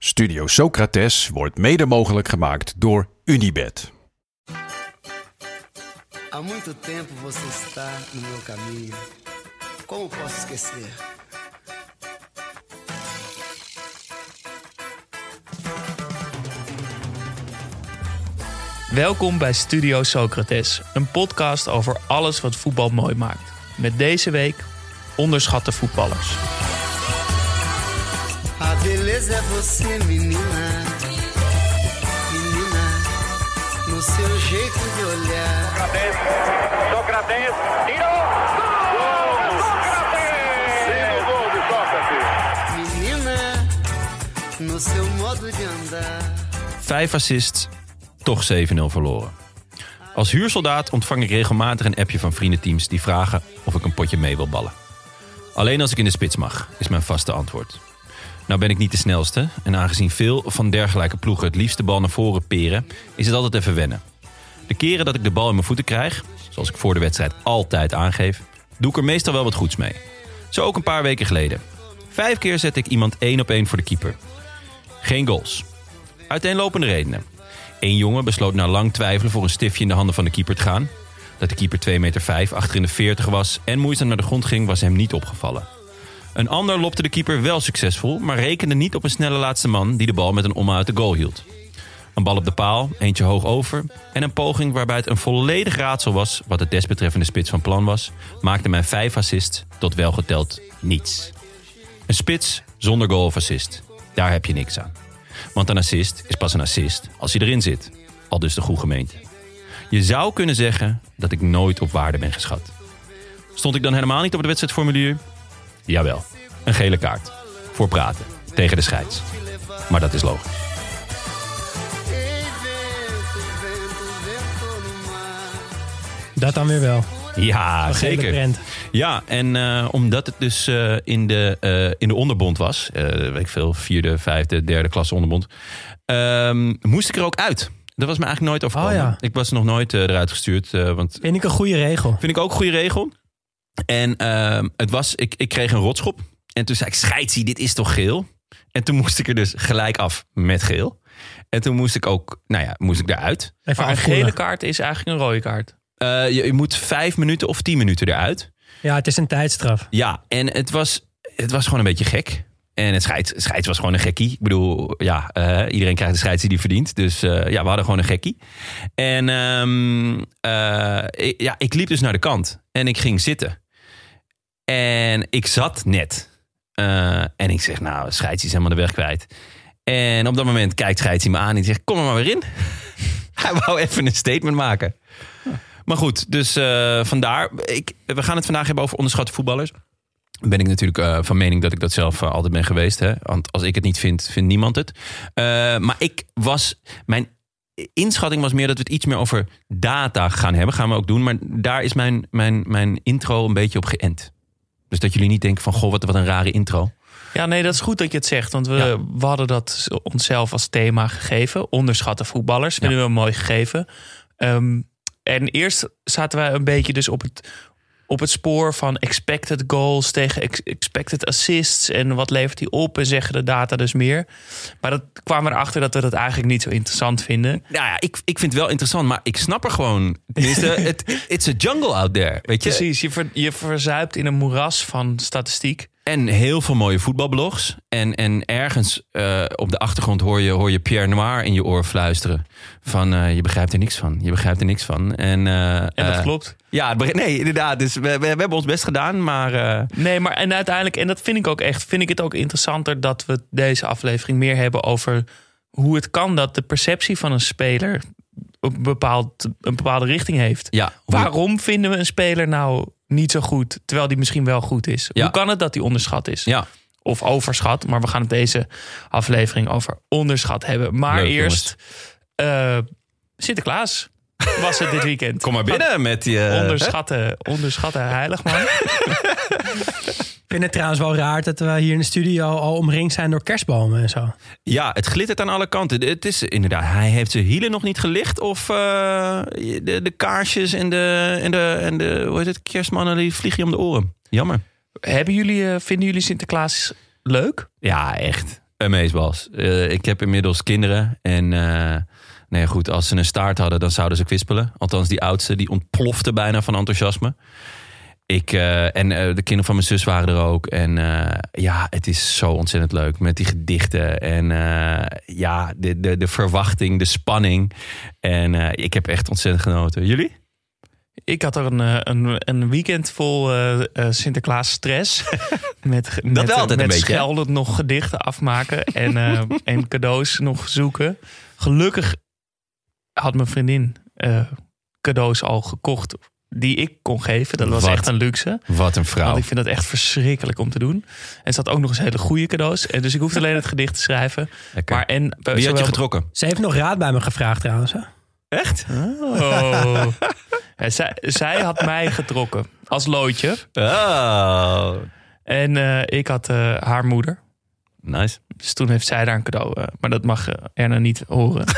Studio Socrates wordt mede mogelijk gemaakt door Unibed. Há muito tempo você está no meu caminho. Como posso esquecer? Welkom bij Studio Socrates, een podcast over alles wat voetbal mooi maakt. Met deze week onderschatte voetballers. É você, menina. Menina, no seu jeito de olhar. Sócrates, Sócrates, tiró. ¡Gol! Menina, no seu modo de andar. Vijf assists, toch 7-0 verloren. Als huursoldaat ontvang ik regelmatig een appje van vriendenteams die vragen of ik een potje mee wil ballen. Alleen als ik in de spits mag, is mijn vaste antwoord. Nou ben ik niet de snelste en aangezien veel van dergelijke ploegen het liefst de bal naar voren peren, is het altijd even wennen. De keren dat ik de bal in mijn voeten krijg, zoals ik voor de wedstrijd altijd aangeef, doe ik er meestal wel wat goeds mee. Zo ook een paar weken geleden. Vijf keer zet ik iemand één op één voor de keeper. Geen goals. Uiteenlopende redenen. Eén jongen besloot na lang twijfelen voor een stiftje in de handen van de keeper te gaan. Dat de keeper 2,5 meter vijf, achter in de 40 was en moeizaam naar de grond ging, was hem niet opgevallen. Een ander lopte de keeper wel succesvol, maar rekende niet op een snelle laatste man die de bal met een om uit de goal hield. Een bal op de paal, eentje hoog over en een poging waarbij het een volledig raadsel was wat het desbetreffende spits van plan was, maakte mijn vijf assists tot welgeteld niets. Een spits zonder goal of assist, daar heb je niks aan. Want een assist is pas een assist als hij erin zit. Al dus de goede gemeente. Je zou kunnen zeggen dat ik nooit op waarde ben geschat. Stond ik dan helemaal niet op het wedstrijdformulier? Jawel, een gele kaart. Voor praten, tegen de scheids. Maar dat is logisch. Dat dan weer wel. Ja, zeker. Ja, en eh, omdat het dus eh, in, de, eh, in de onderbond was, weet ik veel, vierde, vijfde, derde klasse onderbond, ehm, moest ik er ook uit. Dat was me eigenlijk nooit overkomen. Oh ja. Ik was nog nooit eruit gestuurd, want Vind ik een goede regel. Vind ik ook een goede regel. En ehm, het was, ik, ik kreeg een rotschop. En toen zei ik, scheidsie, dit is toch geel? En toen moest ik er dus gelijk af met geel. En toen moest ik ook, nou ja, moest ik eruit. Even Maar een afkoelen. gele kaart is eigenlijk een rode kaart. Eh, je, je moet vijf minuten of tien minuten eruit. Ja, het is een tijdstraf. Ja, en het was, het was gewoon een beetje gek. En het scheids, het scheids was gewoon een gekkie. Ik bedoel, ja, eh, iedereen krijgt de scheids die die verdient. Dus eh, ja, we hadden gewoon een gekkie. En ehm, eh, ik, ja, ik liep dus naar de kant. En ik ging zitten. En ik zat net. Eh, en ik zeg, nou, scheids is helemaal de weg kwijt. En op dat moment kijkt scheids me aan en zegt, kom er maar weer in. Hij wou even een statement maken. Maar goed, dus eh, vandaar. Ik, we gaan het vandaag hebben over onderschatte voetballers. Ben ik natuurlijk eh, van mening dat ik dat zelf altijd ben geweest. Hè? Want als ik het niet vind, vindt niemand het. Maar ik was. Mijn inschatting was meer dat we het iets meer over data gaan hebben. Gaan we ook doen. Maar daar is mijn, mijn, mijn intro een beetje op geënt. Dus dat jullie niet denken van, goh, wat, wat een rare intro. Ja, nee, dat is goed dat je het zegt. Want we, Ja. we hadden dat onszelf als thema gegeven. Onderschatte voetballers. Vinden we een mooi gegeven. Ehm, en eerst zaten wij een beetje dus op het, op het spoor van expected goals tegen ex- expected assists. En wat levert die op? En zeggen de data dus meer. Maar dat kwamen we erachter dat we dat eigenlijk niet zo interessant vinden. Nou ja, ik, ik vind het wel interessant, maar ik snap er gewoon. Tenminste, het, it's a jungle out there. Weet je? Precies, je, ver- je verzuipt in een moeras van statistiek. En heel veel mooie voetbalblogs. En, en ergens eh, op de achtergrond hoor je, hoor je Pierre Noir in je oor fluisteren. Van eh, je begrijpt er niks van. Je begrijpt er niks van. En, eh, En dat klopt. Ja, nee, inderdaad. Dus we, we, we hebben ons best gedaan. Maar Nee, maar en uiteindelijk, en dat vind ik ook echt, vind ik het ook interessanter dat we deze aflevering meer hebben over hoe het kan dat de perceptie van een speler een, bepaald, een bepaalde richting heeft. ja, Waarom vinden we een speler nou niet zo goed, terwijl die misschien wel goed is? Ja. Hoe kan het dat die onderschat is? Ja, Of overschat, maar we gaan het deze aflevering over onderschat hebben. Maar Leuk, eerst eh, Sinterklaas was het dit weekend. kom maar binnen met je. Onderschatte, onderschatte heiligman. Ik vind het trouwens wel raar dat we hier in de studio al omringd zijn door kerstbomen en zo. Ja, het glittert aan alle kanten. Het is inderdaad, hij heeft zijn hielen nog niet gelicht. Of eh, de, de kaarsjes en de, en, de, en de hoe heet het, kerstmannen die vliegen je om de oren. Jammer. Hebben jullie, eh, vinden jullie Sinterklaas leuk? Ja, echt. Amazeballs. Eh ik heb inmiddels kinderen. En eh nee, goed, als ze een staart hadden, dan zouden ze kwispelen. Althans, die oudste, die ontplofte bijna van enthousiasme. Ik, eh, en eh, de kinderen van mijn zus waren er ook. En eh, ja, het is zo ontzettend leuk met die gedichten. En ja, de, de, de verwachting, de spanning. En ik heb echt ontzettend genoten. Jullie? Ik had er een, een, een weekend vol Sinterklaas stress. met met, met schelden nog gedichten afmaken en, en cadeaus nog zoeken. Gelukkig had mijn vriendin cadeaus al gekocht die ik kon geven. Dat was Wat? echt een luxe. Wat een vrouw. Want ik vind dat echt verschrikkelijk om te doen. En ze had ook nog eens hele goede cadeaus. En dus ik hoefde alleen het gedicht te schrijven. Lekker. Maar en, Wie had je getrokken? Ze heeft nog raad bij me gevraagd trouwens. hè? Echt? Oh. Ja, zij, zij had mij getrokken als loodje. Oh, En eh, ik had eh, haar moeder. nice. Dus toen heeft zij daar een cadeau. eh, maar dat mag eh, Erna niet horen.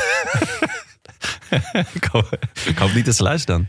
ik, hoop, ik hoop niet dat ze luistert dan.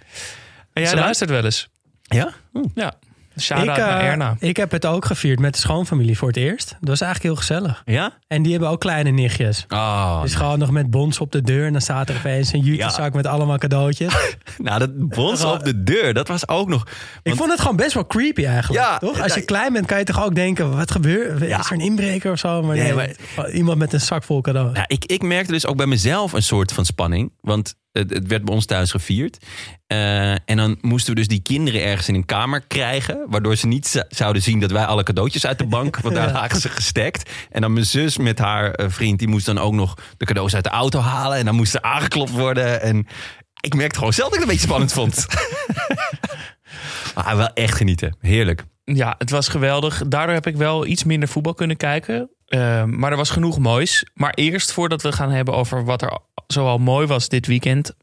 En jij Ze luistert wel eens. Ja? Ja. Shout-out Ik, eh, Erna. ik heb het ook gevierd met de schoonfamilie voor het eerst. Dat was eigenlijk heel gezellig. Ja? En die hebben ook kleine nichtjes. Oh, Dus gewoon nog met bons op de deur. En dan staat er opeens een jutezak met allemaal cadeautjes. nou, dat bons op de deur, dat was ook nog... Ik vond het gewoon best wel creepy eigenlijk. Ja, toch? Als je klein bent kan je toch ook denken... wat gebeurt? Ja. Is er een inbreker of zo? Maar, Nee, nee, iemand met een zak vol cadeaus. Ja, ik, ik merkte dus ook bij mezelf een soort van spanning. Want het, het werd bij ons thuis gevierd. Eh, en dan moesten we dus die kinderen ergens in een kamer krijgen. Waardoor ze niet zouden zien dat wij alle cadeautjes uit de bank. Want daar Ja. lagen ze gestekt. En dan mijn zus met haar eh, vriend. Die moest dan ook nog de cadeaus uit de auto halen. En dan moest er aangeklopt worden. En ik merkte gewoon zelf dat ik het een beetje spannend vond. maar wel echt genieten. Heerlijk. Ja, het was geweldig. Daardoor heb ik wel iets minder voetbal kunnen kijken. Eh, maar er was genoeg moois. Maar eerst, voordat we gaan hebben over wat er zoal mooi was dit weekend.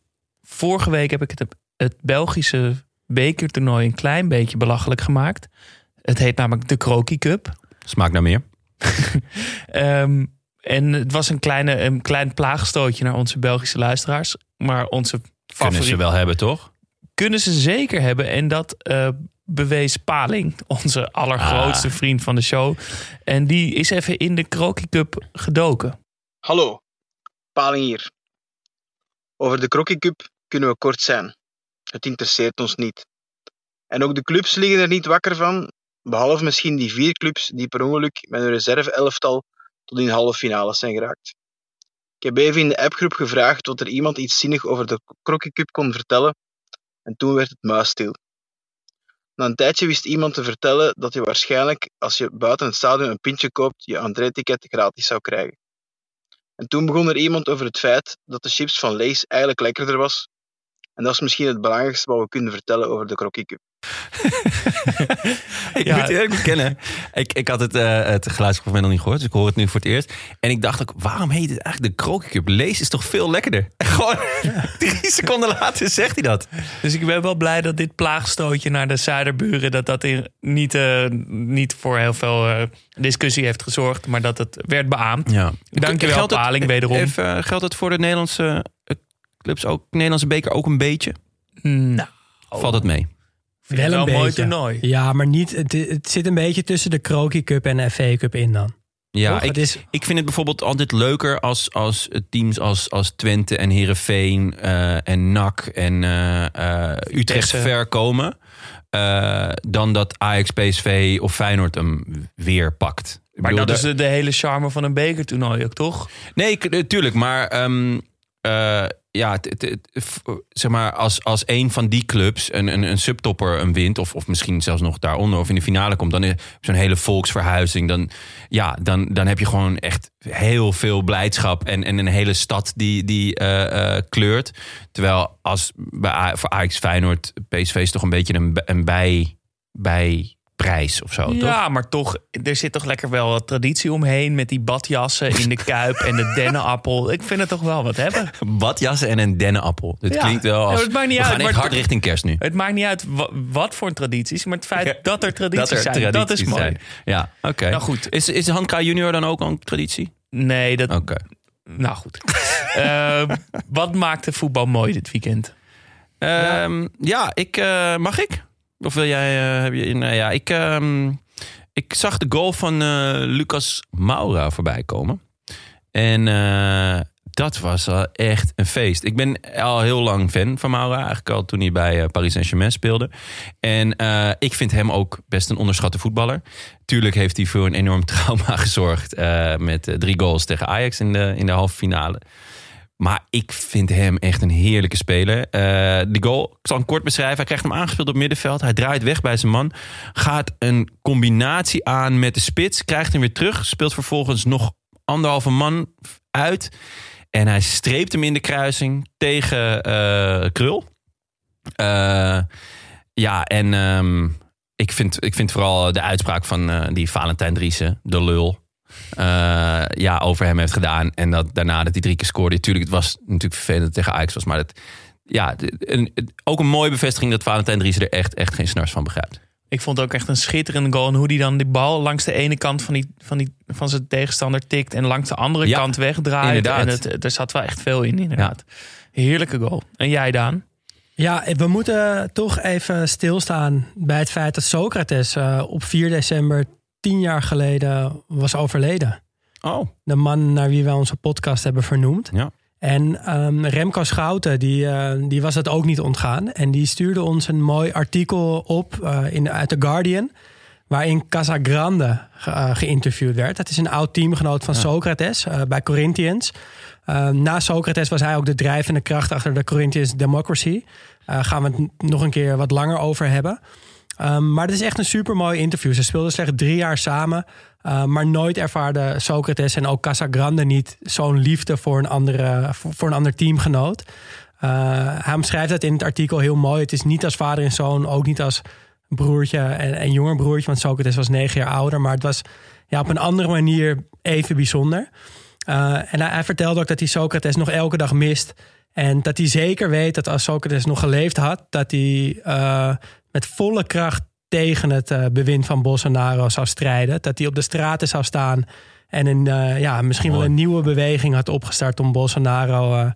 Vorige week heb ik het, het Belgische bekertoernooi een klein beetje belachelijk gemaakt. Het heet namelijk de Croquis Cup. Smaakt naar meer. Ehm, en het was een, kleine, een klein plaagstootje naar onze Belgische luisteraars. Maar onze Kunnen favoriet ze wel hebben, toch? kunnen ze zeker hebben. En dat eh, bewees Paling, onze allergrootste Ah. vriend van de show. En die is even in de Croquis Cup gedoken. Hallo, Paling hier. Over de Croquis Cup kunnen we kort zijn. Het interesseert ons niet. En ook de clubs liggen er niet wakker van, behalve misschien die vier clubs die per ongeluk met een reserve-elftal tot in de halve finales zijn geraakt. Ik heb even in de appgroep gevraagd of er iemand iets zinnig over de Croquis Cup kon vertellen, en toen werd het muisstil. Na een tijdje wist iemand te vertellen dat je waarschijnlijk, als je buiten het stadion een pintje koopt, je entree-ticket gratis zou krijgen. En toen begon er iemand over het feit dat de chips van Lay's eigenlijk lekkerder was. En dat is misschien het belangrijkste wat we kunnen vertellen over de Croquis Cup. Ik Ja. moet eerlijk bekennen, ik, ik had het, eh het geluidsfragment nog niet gehoord, dus ik hoor het nu voor het eerst. En ik dacht ook, waarom heet het eigenlijk de Croquis Cup? Lees is toch veel lekkerder? Gewoon drie seconden later zegt hij dat. Dus ik ben wel blij dat dit plaagstootje naar de zuiderburen... dat dat in, niet, eh, niet voor heel veel eh, discussie heeft gezorgd... maar dat het werd beaamd. Ja. Dankjewel, Paling, wederom. Even, geldt het voor de Nederlandse clubs ook, Nederlandse beker ook een beetje? Nou, Valt het mee? Wel een wel een mooi beetje. toernooi. Ja, maar niet, het, het zit een beetje tussen de Croquis Cup en de FA Cup in dan. Ja, Toch? ik, is- ik vind het bijvoorbeeld altijd leuker als, als teams als, als Twente en Herenveen en NAC en eh, eh, Utrecht ver komen. eh, dan dat Ajax, PSV of Feyenoord hem weer pakt. Maar bedoel, dat is de, de hele charme van een bekertoernooi ook, toch? Nee, ik- eh, tuurlijk. Maar ehm, eh, ja, zeg maar, als, als een van die clubs een, een, een subtopper een wint, of, of misschien zelfs nog daaronder of in de finale komt, dan is zo'n hele volksverhuizing. Dan, ja, dan, dan heb je gewoon echt heel veel blijdschap en, en een hele stad die, die eh, eh, kleurt. Terwijl als bij, voor Ajax Feyenoord, PSV is toch een beetje een, een bij, bijprijs of zo, toch? Ja, maar toch, er zit toch lekker wel wat traditie omheen met die badjassen in de kuip en de dennenappel. Ik vind het toch wel wat hebben. Badjassen en een dennenappel. Dit Ja. klinkt wel Ja, als... het maakt niet we uit, gaan echt maar- hard richting kerst nu. Het maakt niet uit wa- wat voor tradities, maar het feit Ja, dat er tradities dat er zijn, dat is mooi. zijn. Ja, oké. Nou goed. Is, is Handka Junior dan ook een traditie? Nee, dat. Oké. Nou goed. Eh, wat maakte voetbal mooi dit weekend? Ehm, ja, ik, eh, mag ik? Of wil jij... eh, heb je, nou ja, ik, ehm, ik zag de goal van eh, Lucas Moura voorbij komen. En dat was echt een feest. Ik ben al heel lang fan van Maura. Eigenlijk al toen hij bij Paris Saint-Germain speelde. En ik vind hem ook best een onderschatte voetballer. Tuurlijk heeft hij voor een enorm trauma gezorgd. met drie goals tegen Ajax in de, in de halve finale. Maar ik vind hem echt een heerlijke speler. Eh, de goal, ik zal kort beschrijven. Hij krijgt hem aangespeeld op middenveld. Hij draait weg bij zijn man. Gaat een combinatie aan met de spits. Krijgt hem weer terug. Speelt vervolgens nog anderhalve man uit. En hij streept hem in de kruising tegen eh, Krul. Eh, ja, en ehm, ik, vind, ik vind vooral de uitspraak van die Valentijn Driessen, de lul. Eh, ja, over hem heeft gedaan. En dat daarna dat hij drie keer scoorde. Tuurlijk, het was natuurlijk vervelend dat het tegen Ajax was. Maar het, ja, een, ook een mooie bevestiging dat Valentijn Driessen er echt, echt geen snars van begrijpt. Ik vond het ook echt een schitterende goal. En hoe die dan die bal langs de ene kant van, die, van, die, van zijn tegenstander tikt. En langs de andere Ja, kant wegdraait. inderdaad. En het, er zat wel echt veel in, inderdaad. Heerlijke goal. En jij, Daan? Ja, we moeten toch even stilstaan bij het feit dat Socrates eh, op 4 december tien jaar geleden was overleden. Oh, De man naar wie wij onze podcast hebben vernoemd. ja. En ehm, Remco Schouten, die, eh, die was het ook niet ontgaan. En die stuurde ons een mooi artikel op eh, in, uit The Guardian. Waarin Casagrande ge- eh, geïnterviewd werd. Dat is een oud teamgenoot van Socrates bij Corinthians. Eh, na Socrates was hij ook de drijvende kracht achter de Corinthians Democracy. Daar gaan we het nog een keer wat langer over hebben. Um, maar het is echt een supermooi interview. Ze speelden slechts drie jaar samen. Uh, maar nooit ervaarde Socrates en ook Casagrande niet zo'n liefde voor een, andere, voor, een ander teamgenoot. Hij omschrijft dat in het artikel heel mooi. Het is niet als vader en zoon, ook niet als broertje en, en jonger broertje. Want Socrates was negen jaar ouder. Maar het was ja, op een andere manier even bijzonder. Uh, en hij, vertelde ook dat hij Socrates nog elke dag mist. En dat hij zeker weet dat als Socrates nog geleefd had, dat hij met volle kracht tegen het uh, bewind van Bolsonaro zou strijden. Dat hij op de straten zou staan en een, uh, ja, misschien wel een nieuwe beweging had opgestart om Bolsonaro uh,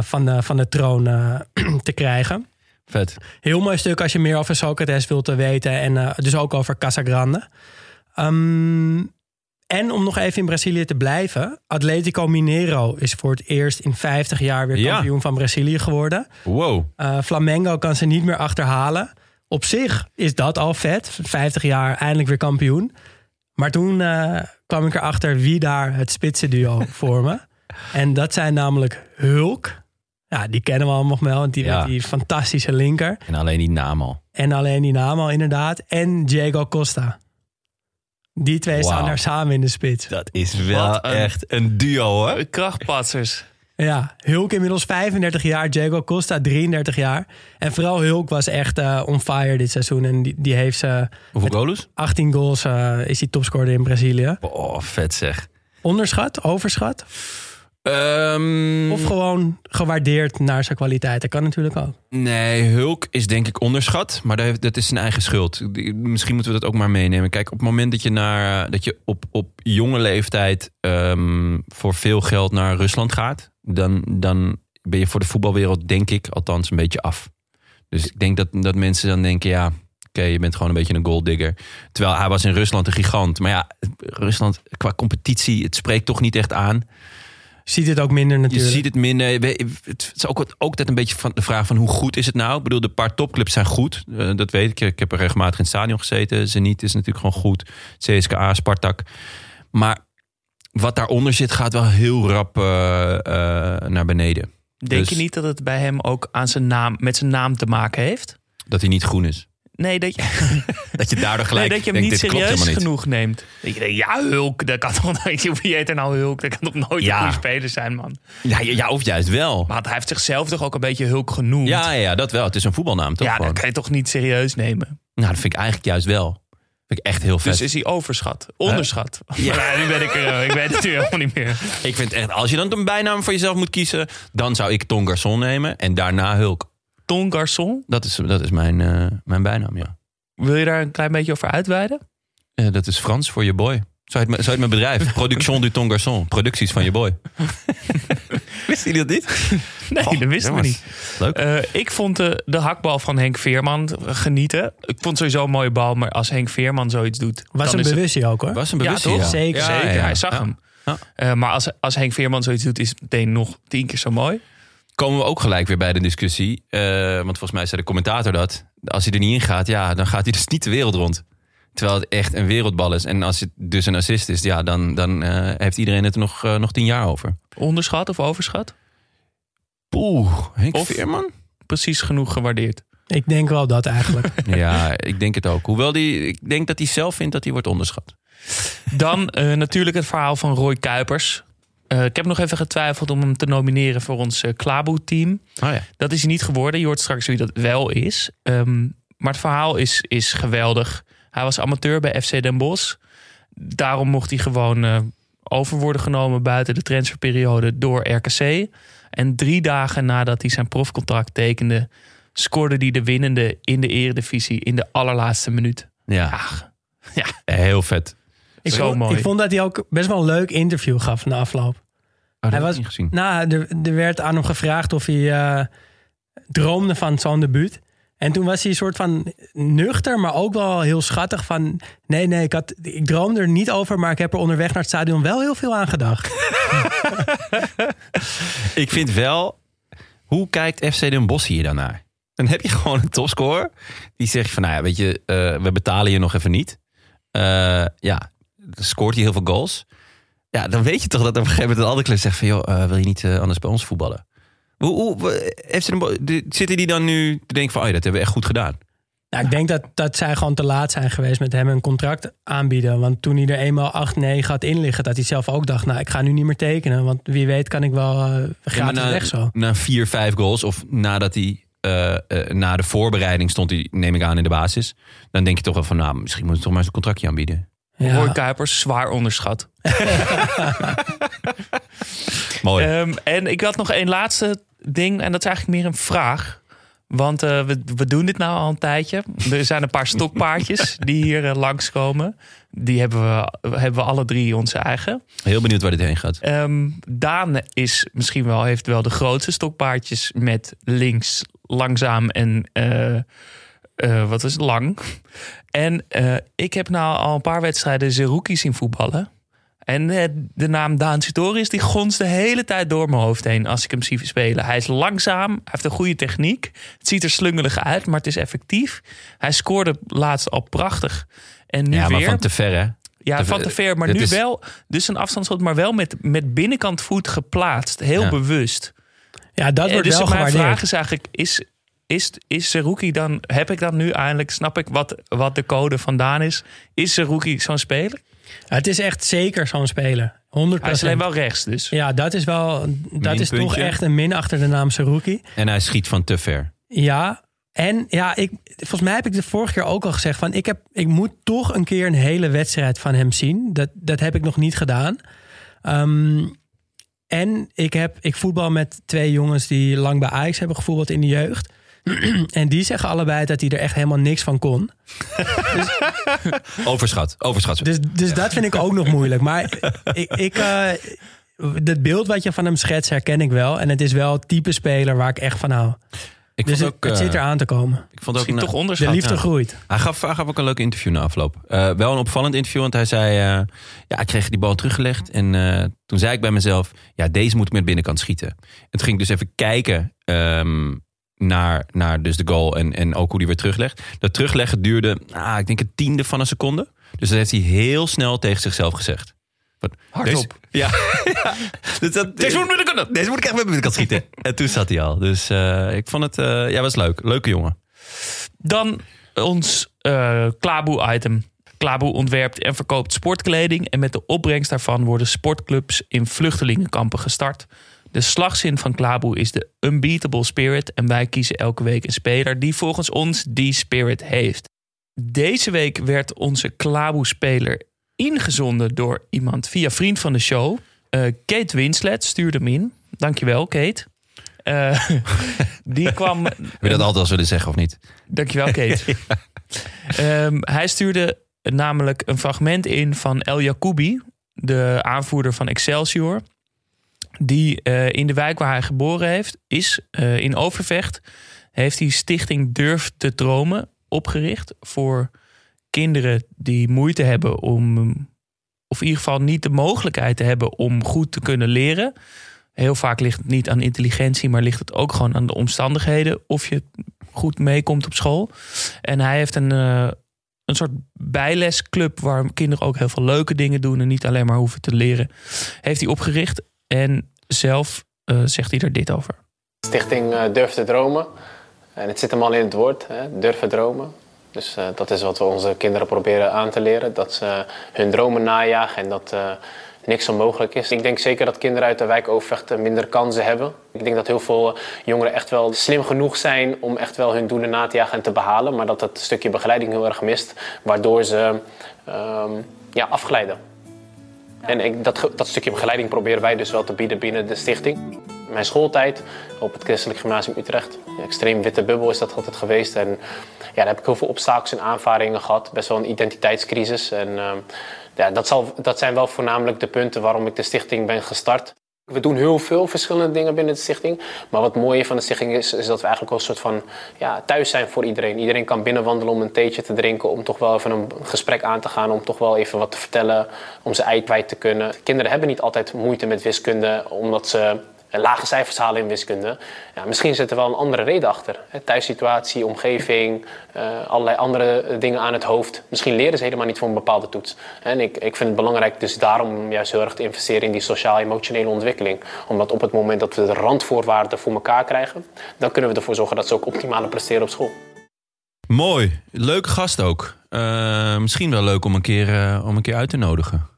van, de, van de troon te krijgen. Vet. Heel mooi stuk als je meer over Socrates wilt weten en dus ook over Casagrande. Um, en om nog even in Brazilië te blijven. Atletico Mineiro is voor het eerst in 50 jaar weer kampioen ja. van Brazilië geworden. Wow. Uh, Flamengo kan ze niet meer achterhalen. Op zich is dat al vet. 50 jaar eindelijk weer kampioen. Maar toen uh, kwam ik erachter wie daar het spitsenduo vormen. En dat zijn namelijk Hulk. Ja, die kennen we allemaal wel. Want die ja. met die fantastische linker. En alleen die naam al. En alleen die naam al, inderdaad. En Diego Costa. Die twee wow. staan daar samen in de spits. Dat is wel een, echt een duo, hoor. Krachtpatsers. Ja, Hulk inmiddels 35 jaar, Diego Costa 33 jaar. En vooral Hulk was echt uh, on fire dit seizoen. En die, die heeft ze... Hoeveel goals? 18 goals uh, is hij topscorer in Brazilië. Oh, vet zeg. Onderschat, overschat? Um, of gewoon gewaardeerd naar zijn kwaliteit. Dat kan natuurlijk ook. Nee, Hulk is denk ik onderschat. Maar dat is zijn eigen schuld. Misschien moeten we dat ook maar meenemen. Kijk, op het moment dat je, naar, dat je op, op jonge leeftijd um, voor veel geld naar Rusland gaat, dan, dan ben je voor de voetbalwereld, denk ik, althans een beetje af. Dus ik denk dat, dat mensen dan denken, ja, oké, okay, je bent gewoon een beetje een golddigger. Terwijl hij was in Rusland een gigant. Maar ja, Rusland qua competitie, het spreekt toch niet echt aan. Je ziet het ook minder natuurlijk. Je ziet het minder. Het is ook, ook altijd een beetje van de vraag van hoe goed is het nou? Ik bedoel, de paar topclubs zijn goed. Uh, dat weet ik. Ik heb er regelmatig in het stadion gezeten. Zenit is natuurlijk gewoon goed. CSKA, Spartak. Maar wat daaronder zit gaat wel heel rap uh, uh, naar beneden. Denk dus, je niet dat het bij hem ook aan zijn naam, met zijn naam te maken heeft? Dat hij niet groen is. Nee, dat je, dat je daardoor gelijk nee, dat je hem denkt, niet serieus niet. genoeg neemt. Dat je denkt, ja, Hulk, dat kan toch nooit. Wie heet er nou Hulk? Dat kan toch nooit ja. een goede speler zijn, man. Ja, ja, of juist wel. Maar hij heeft zichzelf toch ook een beetje Hulk genoemd. Ja, ja, dat wel. Het is een voetbalnaam, toch? Ja, gewoon? dat kan je toch niet serieus nemen. Nou, dat vind ik eigenlijk juist wel. Vind ik echt heel vet. Dus is hij overschat? Onderschat? Huh? Ja, maar nu ben ik er. Ik weet het nu helemaal niet meer. Ik vind echt, als je dan een bijnaam voor jezelf moet kiezen, dan zou ik Ton Garçon nemen en daarna Hulk. Ton Garçon? Dat is, dat is mijn, uh, mijn bijnaam, ja. Wil je daar een klein beetje over uitweiden? Uh, dat is Frans voor je boy. Zo heet, zo heet mijn bedrijf. Production du Ton Garçon. Producties van je boy. Wist jullie dat niet? Nee, dat wisten we jongens. niet. Leuk. Eh, ik vond de, de hakbal van Henk Veerman genieten. Ik vond het sowieso een mooie bal, maar als Henk Veerman zoiets doet... Was dan een is het- ook hoor. Was een Ja, bewustzijn. toch? Zeker. Ja, Zeker, ja. hij zag Ja. hem. Ja. Eh, maar als, als Henk Veerman zoiets doet, is het meteen nog tien keer zo mooi. Komen we ook gelijk weer bij de discussie. Eh, want volgens mij zei de commentator dat. Als hij er niet in gaat, ja, dan gaat hij dus niet de wereld rond. Terwijl het echt een wereldbal is. En als het dus een assist is, ja, dan, dan eh, heeft iedereen het er nog, eh, nog tien jaar over. Onderschat of overschat? Poeh, Henk Of- Veerman? Precies genoeg gewaardeerd. Ik denk wel dat eigenlijk. Ja, ik denk het ook. Hoewel die, ik denk dat hij zelf vindt dat hij wordt onderschat. Dan eh, natuurlijk het verhaal van Roy Kuipers. Eh, ik heb nog even getwijfeld om hem te nomineren voor ons uh, Klaboe-team. Oh ja. Dat is hij niet geworden. Je hoort straks wie dat wel is. Ehm, maar het verhaal is, is geweldig. Hij was amateur bij FC Den Bosch. Daarom mocht hij gewoon eh, over worden genomen buiten de transferperiode door RKC. En drie dagen nadat hij zijn profcontract tekende, scoorde hij de winnende in de eredivisie in de allerlaatste minuut. Ja, Ach, ja, heel vet. Ik Zo vond, mooi. ik vond dat hij ook best wel een leuk interview gaf na afloop. Oh, Hij heb was- niet gezien. Nou, er, er werd aan hem gevraagd of hij eh, droomde van zo'n debuut. En toen was hij een soort van nuchter, maar ook wel heel schattig van... Nee, nee, ik, had, ik droomde er niet over, maar ik heb er onderweg naar het stadion wel heel veel aan gedacht. Ik vind wel, hoe kijkt FC Den Bosch hier dan naar? Dan heb je gewoon een topscorer. Die zegt van, nou ja, weet je, eh, we betalen je nog even niet. Eh, ja, scoort hij heel veel goals. Ja, dan weet je toch dat op een gegeven moment een andere club zegt van... joh, eh, wil je niet eh, anders bij ons voetballen? Hoe, hoe, Bosch, de- zitten die dan nu te denken van... oh ja, dat hebben we echt goed gedaan. Nou, ik denk dat, dat zij gewoon te laat zijn geweest met hem een contract aanbieden. Want toen hij er eenmaal 8, 9 had inliggen, dat hij zelf ook dacht... nou, ik ga nu niet meer tekenen, want wie weet kan ik wel eh Ja, maar gratis na, weg zo. Na vier, vijf goals of nadat hij... eh, eh, na de voorbereiding stond hij, neem ik aan, in de basis. Dan denk je toch wel van, nou, misschien moet ik toch maar eens een contractje aanbieden. Ja. Roy Kuipers, zwaar onderschat. Mooi. Ehm, en ik had nog één laatste ding. En dat is eigenlijk meer een vraag. Want eh, we, we doen dit nou al een tijdje. Er zijn een paar stokpaardjes die hier eh, langskomen. Die hebben we, hebben we alle drie onze eigen. Heel benieuwd waar dit heen gaat. Ehm, Daan is misschien wel, heeft wel de grootste stokpaardjes met links langzaam en eh, eh, wat is het, lang. En eh, ik heb nou al een paar wedstrijden Zerouki zien voetballen. En eh, de naam Daan Sitoris die gonst de hele tijd door mijn hoofd heen als ik hem zie spelen. Hij is langzaam, hij heeft een goede techniek. Het ziet er slungelig uit, maar het is effectief. Hij scoorde laatst al prachtig. En nu ja, maar weer. van te ver, hè? Ja, Te- van te ver. Maar nu is- wel. Dus een afstandsschot, maar wel met, met binnenkant voet geplaatst. Heel Ja. bewust. Ja, dat En wordt dus wel mijn gewaardeerd. vraag is eigenlijk: is, is, is Seruki dan. Heb ik dan nu eindelijk. Snap ik wat, wat de code vandaan is? Is Seruki zo'n speler? Ja, het is echt zeker zo'n speler. 100 Hij is alleen wel rechts, dus. Ja, dat is wel. Dat is toch echt een min achter de naam Saruki. En hij schiet van te ver. Ja. En ja, ik, volgens mij heb ik de vorige keer ook al gezegd: van ik, heb, ik moet toch een keer een hele wedstrijd van hem zien. Dat, dat heb ik nog niet gedaan. Ehm, en ik, heb, ik voetbal met twee jongens die lang bij Ajax hebben gevoetbald in de jeugd. en die zeggen allebei dat hij er echt helemaal niks van kon. Overschat, overschat. Dus, dus dat vind ik ook nog moeilijk. Maar ik, ik, eh, het beeld wat je van hem schetst herken ik wel. En het is wel het type speler waar ik echt van hou. ik Dus vond het, ook, het eh, zit eraan te komen. Ik vond ook Misschien na- toch De liefde ja. groeit. Hij gaf, hij gaf ook een leuk interview na afloop. Eh, wel een opvallend interview, want hij zei... eh, ja, ik kreeg die bal teruggelegd. En eh, toen zei ik bij mezelf... Ja, deze moet ik met binnenkant schieten. En toen ging ik dus even kijken ehm, naar, naar dus de goal en, en ook hoe die weer teruglegt. Dat terugleggen duurde, ah, ik denk een tiende van een seconde. Dus dat heeft hij heel snel tegen zichzelf gezegd. Hardop. Deze, ja. ja. Dus dat, Deze moet binnenkant. Deze moet ik echt met binnenkant schieten. en toen zat hij al. Dus eh, ik vond het, eh, ja, was leuk. Leuke jongen. Dan ons eh Klaboe-item. Klaboe ontwerpt en verkoopt sportkleding. En met de opbrengst daarvan worden sportclubs in vluchtelingenkampen gestart. De slagzin van Klaboe is de unbeatable spirit. En wij kiezen elke week een speler die volgens ons die spirit heeft. Deze week werd onze Klaboe-speler ingezonden door iemand via vriend van de show. Eh, Kate Winslet stuurde hem in. Dankjewel, Kate. Eh, die kwam Wil je dat altijd al willen zeggen of niet? Dankjewel, Kate. Ehm, hij stuurde namelijk een fragment in van El Jacoubi, de aanvoerder van Excelsior. Die eh, in de wijk waar hij geboren heeft, is eh, in Overvecht. Heeft hij Stichting Durf te Dromen opgericht. Voor kinderen die moeite hebben om. Of in ieder geval niet de mogelijkheid te hebben om goed te kunnen leren. Heel vaak ligt het niet aan intelligentie, maar ligt het ook gewoon aan de omstandigheden. Of je goed meekomt op school. En hij heeft een, eh, een soort bijlesclub waar kinderen ook heel veel leuke dingen doen en niet alleen maar hoeven te leren. Heeft hij opgericht en zelf eh, zegt hij er dit over. Stichting eh, Durf te Dromen. En het zit hem al in het woord, hè? durven dromen. Dus eh, dat is wat we onze kinderen proberen aan te leren. Dat ze hun dromen najagen en dat niks onmogelijk is. Ik denk zeker dat kinderen uit de wijk Overvecht eh, minder kansen hebben. Ik denk dat heel veel jongeren echt wel slim genoeg zijn om echt wel hun doelen na te jagen en te behalen. Maar dat dat stukje begeleiding heel erg mist, waardoor ze ehm, ja, afglijden. En dat, dat stukje begeleiding proberen wij dus wel te bieden binnen de stichting. Mijn schooltijd op het Christelijk Gymnasium Utrecht. Extreem witte bubbel is dat altijd geweest. En ja, daar heb ik heel veel obstakels en aanvaringen gehad. Best wel een identiteitscrisis. En ehm, ja, dat, zal, dat zijn wel voornamelijk de punten waarom ik de stichting ben gestart. We doen heel veel verschillende dingen binnen de stichting. Maar wat mooie van de stichting is, is dat we eigenlijk wel een soort van ja, thuis zijn voor iedereen. Iedereen kan binnenwandelen om een theetje te drinken, om toch wel even een gesprek aan te gaan, om toch wel even wat te vertellen, om zijn ei kwijt te kunnen. Kinderen hebben niet altijd moeite met wiskunde, omdat ze lage cijfers halen in wiskunde. Ja, misschien zit er wel een andere reden achter. Hè, Thuissituatie, omgeving, eh, allerlei andere dingen aan het hoofd. Misschien leren ze helemaal niet voor een bepaalde toets. En ik, ik vind het belangrijk dus daarom juist heel erg te investeren in die sociaal-emotionele ontwikkeling. Omdat op het moment dat we de randvoorwaarden voor elkaar krijgen, dan kunnen we ervoor zorgen dat ze ook optimale presteren op school. Mooi. Leuke gast ook. Eh, misschien wel leuk om een, keer, eh, om een keer uit te nodigen.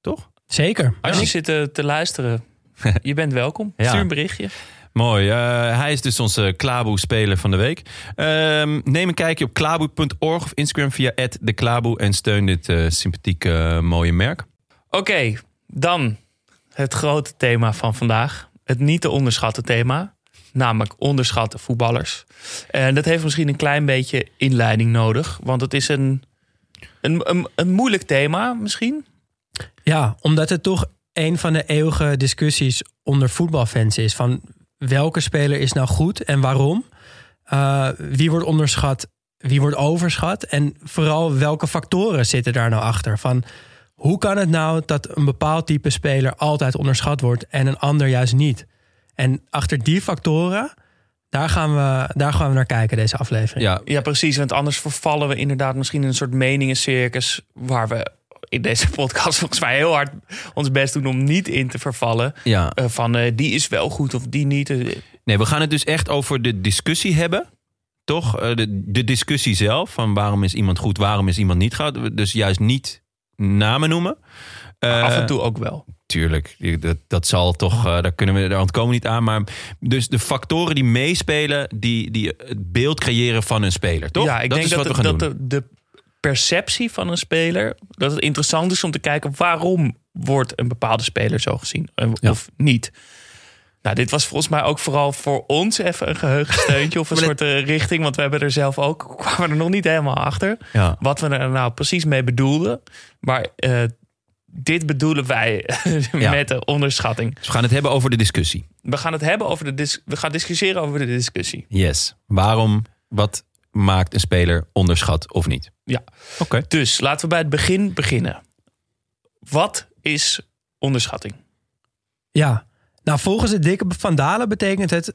Toch? Zeker. Als je zit te luisteren, je bent welkom. Ja. Stuur een berichtje. Mooi. Eh, hij is dus onze Klaboe-speler van de week. Ehm, neem een kijkje op klaboe.org of Instagram via de Klaboe en steun dit eh, sympathieke eh, mooie merk. Oké, dan het grote thema van vandaag. Het niet te onderschatten thema. Namelijk onderschatten voetballers. En dat heeft misschien een klein beetje inleiding nodig. Want het is een, een, een, een moeilijk thema misschien. Ja, omdat het toch een van de eeuwige discussies onder voetbalfans is. Van welke speler is nou goed en waarom? Uh, wie wordt onderschat, wie wordt overschat? En vooral welke factoren zitten daar nou achter? Van hoe kan het nou dat een bepaald type speler altijd onderschat wordt en een ander juist niet? En achter die factoren, daar gaan we, daar gaan we naar kijken, deze aflevering. Ja, Ja, precies. Want anders vervallen we inderdaad misschien in een soort meningencircus... waar we in deze podcast volgens mij heel hard ons best doen om niet in te vervallen. ja. Eh, van eh, die is wel goed of die niet. Eh, Nee, we gaan het dus echt over de discussie hebben. Toch? De, de discussie zelf. Van waarom is iemand goed, waarom is iemand niet goed. Dus juist niet namen noemen. Af en toe ook wel. Tuurlijk, dat, dat zal toch, daar kunnen we, daar ontkomen niet aan. Maar dus de factoren die meespelen, die, die het beeld creëren van een speler, toch? Ja, ik dat denk is dat, wat we gaan doen. dat de, de perceptie van een speler... dat het interessant is om te kijken... waarom wordt een bepaalde speler zo gezien eh, Ja. of niet. Nou, dit was volgens mij ook vooral voor ons even een geheugensteuntje... of een soort eh, richting, want we hebben er zelf ook... kwamen er nog niet helemaal achter... Ja. wat we er nou precies mee bedoelden. Maar eh, dit bedoelen wij Ja. met de onderschatting. Dus we gaan het hebben over de discussie. We gaan het hebben over de dis- we gaan discussiëren over de discussie. Yes. Waarom, wat maakt een speler onderschat of niet? Ja. Oké. Dus laten we bij het begin beginnen. Wat is onderschatting? Ja, nou volgens de dikke Van Dalen betekent het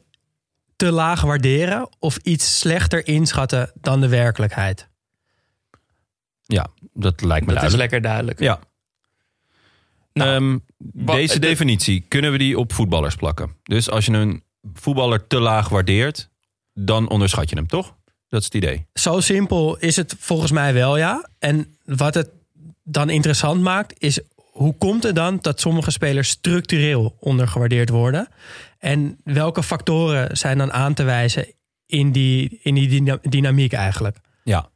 te laag waarderen of iets slechter inschatten dan de werkelijkheid. Ja, dat lijkt me Dat is duidelijk. lekker duidelijk. Ja. Nou, Ehm, deze de- definitie, kunnen we die op voetballers plakken? Dus als je een voetballer te laag waardeert, dan onderschat je hem, toch? Dat is het idee. Zo simpel is het volgens mij wel, ja. En wat het dan interessant maakt, is hoe komt het dan dat sommige spelers structureel ondergewaardeerd worden? En welke factoren zijn dan aan te wijzen in die, in die dyna- dynamiek eigenlijk? Ja.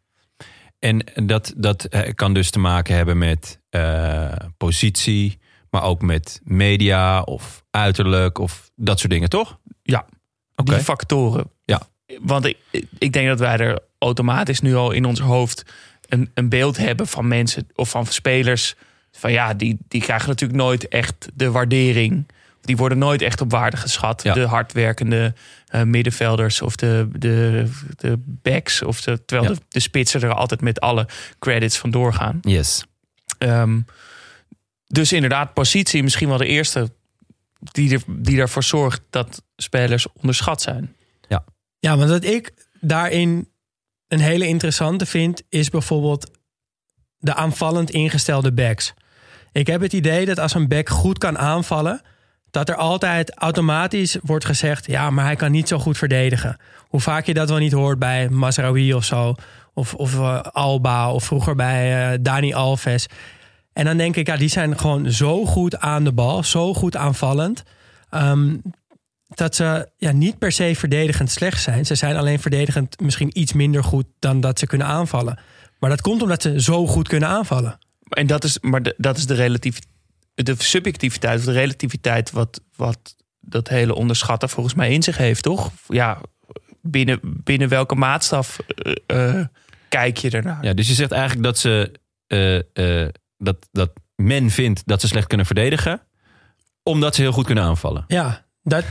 En dat, dat eh, kan dus te maken hebben met eh, positie, maar ook met media of uiterlijk of dat soort dingen, toch? Ja, Oké. die factoren. Want ik, ik denk dat wij er automatisch nu al in ons hoofd een, een beeld hebben van mensen of van spelers. Van ja, die, die krijgen natuurlijk nooit echt de waardering. die worden nooit echt op waarde geschat. Ja. De hardwerkende eh, middenvelders of de, de, de backs. Of de, terwijl Ja. de, de spitsen er altijd met alle credits vandoor gaan. Yes. Ehm, dus inderdaad, positie misschien wel de eerste die, er, die ervoor zorgt dat spelers onderschat zijn. Ja, want wat ik daarin een hele interessante vind, is bijvoorbeeld de aanvallend ingestelde backs. Ik heb het idee dat als een back goed kan aanvallen, dat er altijd automatisch wordt gezegd: ja, maar hij kan niet zo goed verdedigen. Hoe vaak je dat wel niet hoort bij Mazraoui of zo, of, of eh, Alba, of vroeger bij eh, Dani Alves. En dan denk ik, ja, die zijn gewoon zo goed aan de bal, zo goed aanvallend. ehm, dat ze ja, niet per se verdedigend slecht zijn. Ze zijn alleen verdedigend misschien iets minder goed dan dat ze kunnen aanvallen. Maar dat komt omdat ze zo goed kunnen aanvallen. En dat is, maar de, dat is de, relatief, de subjectiviteit of de relativiteit wat, wat dat hele onderschatten volgens mij in zich heeft, toch? Ja, binnen, binnen welke maatstaf eh, eh, kijk je ernaar? Ja, dus je zegt eigenlijk dat ze eh, eh, dat, dat men vindt dat ze slecht kunnen verdedigen, omdat ze heel goed kunnen aanvallen. Ja, dat,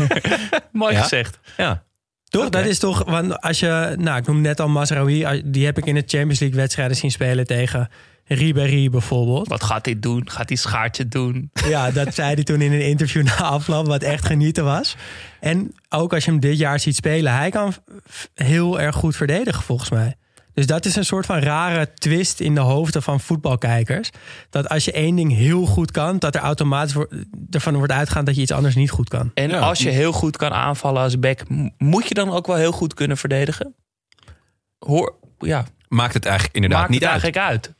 Mooi Ja? gezegd. Ja. toch? Dat is toch, want als je, nou, ik noem net al Mazraoui, die heb ik in de Champions League wedstrijden zien spelen tegen Ribéry bijvoorbeeld. Wat gaat dit doen? Gaat die schaartje doen? Ja, dat zei hij toen in een interview na afloop, wat echt genieten was. En ook als je hem dit jaar ziet spelen, hij kan heel erg goed verdedigen volgens mij. Dus dat is een soort van rare twist in de hoofden van voetbalkijkers. Dat als je één ding heel goed kan, dat er automatisch ervan wordt uitgaan dat je iets anders niet goed kan. En Ja. als je heel goed kan aanvallen als back, moet je dan ook wel heel goed kunnen verdedigen? Hoor, ja, Maakt het eigenlijk inderdaad maakt niet het uit. eigenlijk uit.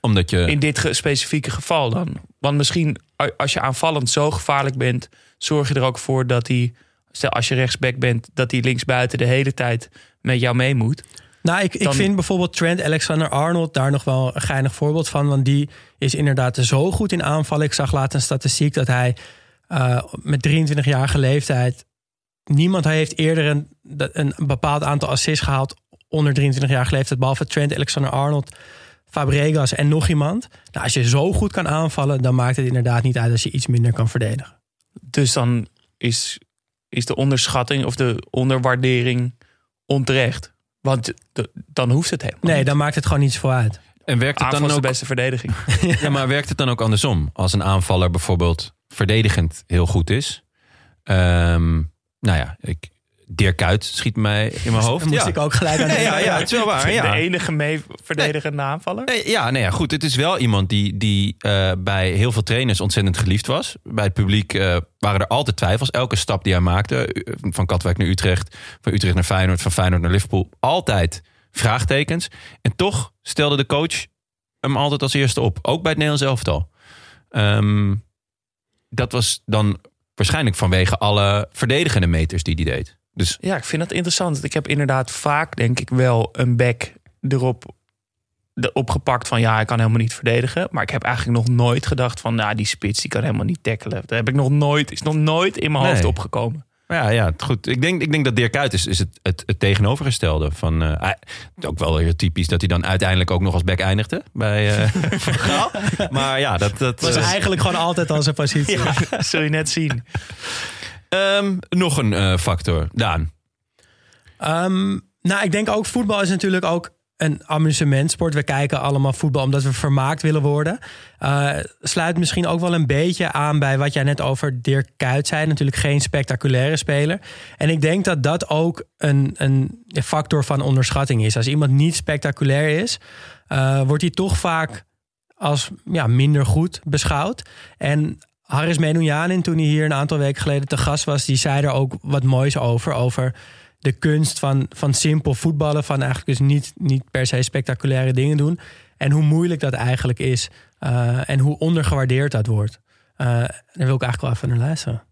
Omdat je. In dit specifieke geval dan. Want misschien als je aanvallend zo gevaarlijk bent, zorg je er ook voor dat hij, stel als je rechtsback bent, dat hij linksbuiten de hele tijd met jou mee moet. Nou, ik, ik vind bijvoorbeeld Trent Alexander-Arnold daar nog wel een geinig voorbeeld van. Want die is inderdaad zo goed in aanvallen. Ik zag laat een statistiek dat hij eh, met 23-jarige leeftijd... Niemand heeft eerder een, een bepaald aantal assists gehaald onder 23-jarige leeftijd. Behalve Trent Alexander-Arnold, Fabregas en nog iemand. Nou, als je zo goed kan aanvallen, dan maakt het inderdaad niet uit als je iets minder kan verdedigen. Dus dan is, is de onderschatting of de onderwaardering onterecht. Want dan hoeft het helemaal Nee, niet. dan maakt het gewoon niet zoveel uit. en werkt het Aanval dan is de ook? beste verdediging. Ja, maar werkt het dan ook andersom? Als een aanvaller bijvoorbeeld verdedigend heel goed is. Ehm, nou ja, ik, Dirk Kuyt schiet mij in mijn hoofd. Moest ja. ik ook gelijk aan Nee, ja, ja, het is wel waar. Ja. De enige mee verdedigende aanvaller. Nee, Ja, nee, ja, goed. Het is wel iemand die, die eh, bij heel veel trainers ontzettend geliefd was. Bij het publiek eh, waren er altijd twijfels. Elke stap die hij maakte, eh, van Katwijk naar Utrecht, van Utrecht naar Feyenoord, van Feyenoord naar Liverpool, altijd vraagtekens. En toch stelde de coach hem altijd als eerste op. Ook bij het Nederlands elftal. Ehm, dat was dan waarschijnlijk vanwege alle verdedigende meters die hij deed. Dus Ja, ik vind dat interessant. Ik heb inderdaad vaak, denk ik, wel een back erop de- opgepakt van ja, hij kan helemaal niet verdedigen. Maar ik heb eigenlijk nog nooit gedacht van nou, die spits die kan helemaal niet tackelen. Dat heb ik nog nooit, is nog nooit in mijn Nee. hoofd opgekomen. Maar ja, ja, goed. Ik denk, ik denk dat Dirk Kuyt is, is het, het, het tegenovergestelde. Van, eh, ook wel heel typisch dat hij dan uiteindelijk ook nog als back eindigde bij eh, Van Gaal. Maar ja, dat... dat Dat was eh, eigenlijk gewoon altijd al zijn positie. Ja, zul je net zien. Ehm, nog een eh, factor. Daan. Ehm, nou, ik denk ook voetbal is natuurlijk ook een amusementsport. We kijken allemaal voetbal omdat we vermaakt willen worden. Eh, sluit misschien ook wel een beetje aan bij wat jij net over Dirk Kuyt zei. Natuurlijk geen spectaculaire speler. En ik denk dat dat ook een, een factor van onderschatting is. Als iemand niet spectaculair is, eh, wordt hij toch vaak als ja, minder goed beschouwd. En Haris Menoujanin, toen hij hier een aantal weken geleden te gast was, die zei er ook wat moois over. Over de kunst van, van simpel voetballen. Van eigenlijk dus niet, niet per se spectaculaire dingen doen. En hoe moeilijk dat eigenlijk is. eh, en hoe ondergewaardeerd dat wordt. Eh, daar wil ik eigenlijk wel even naar luisteren.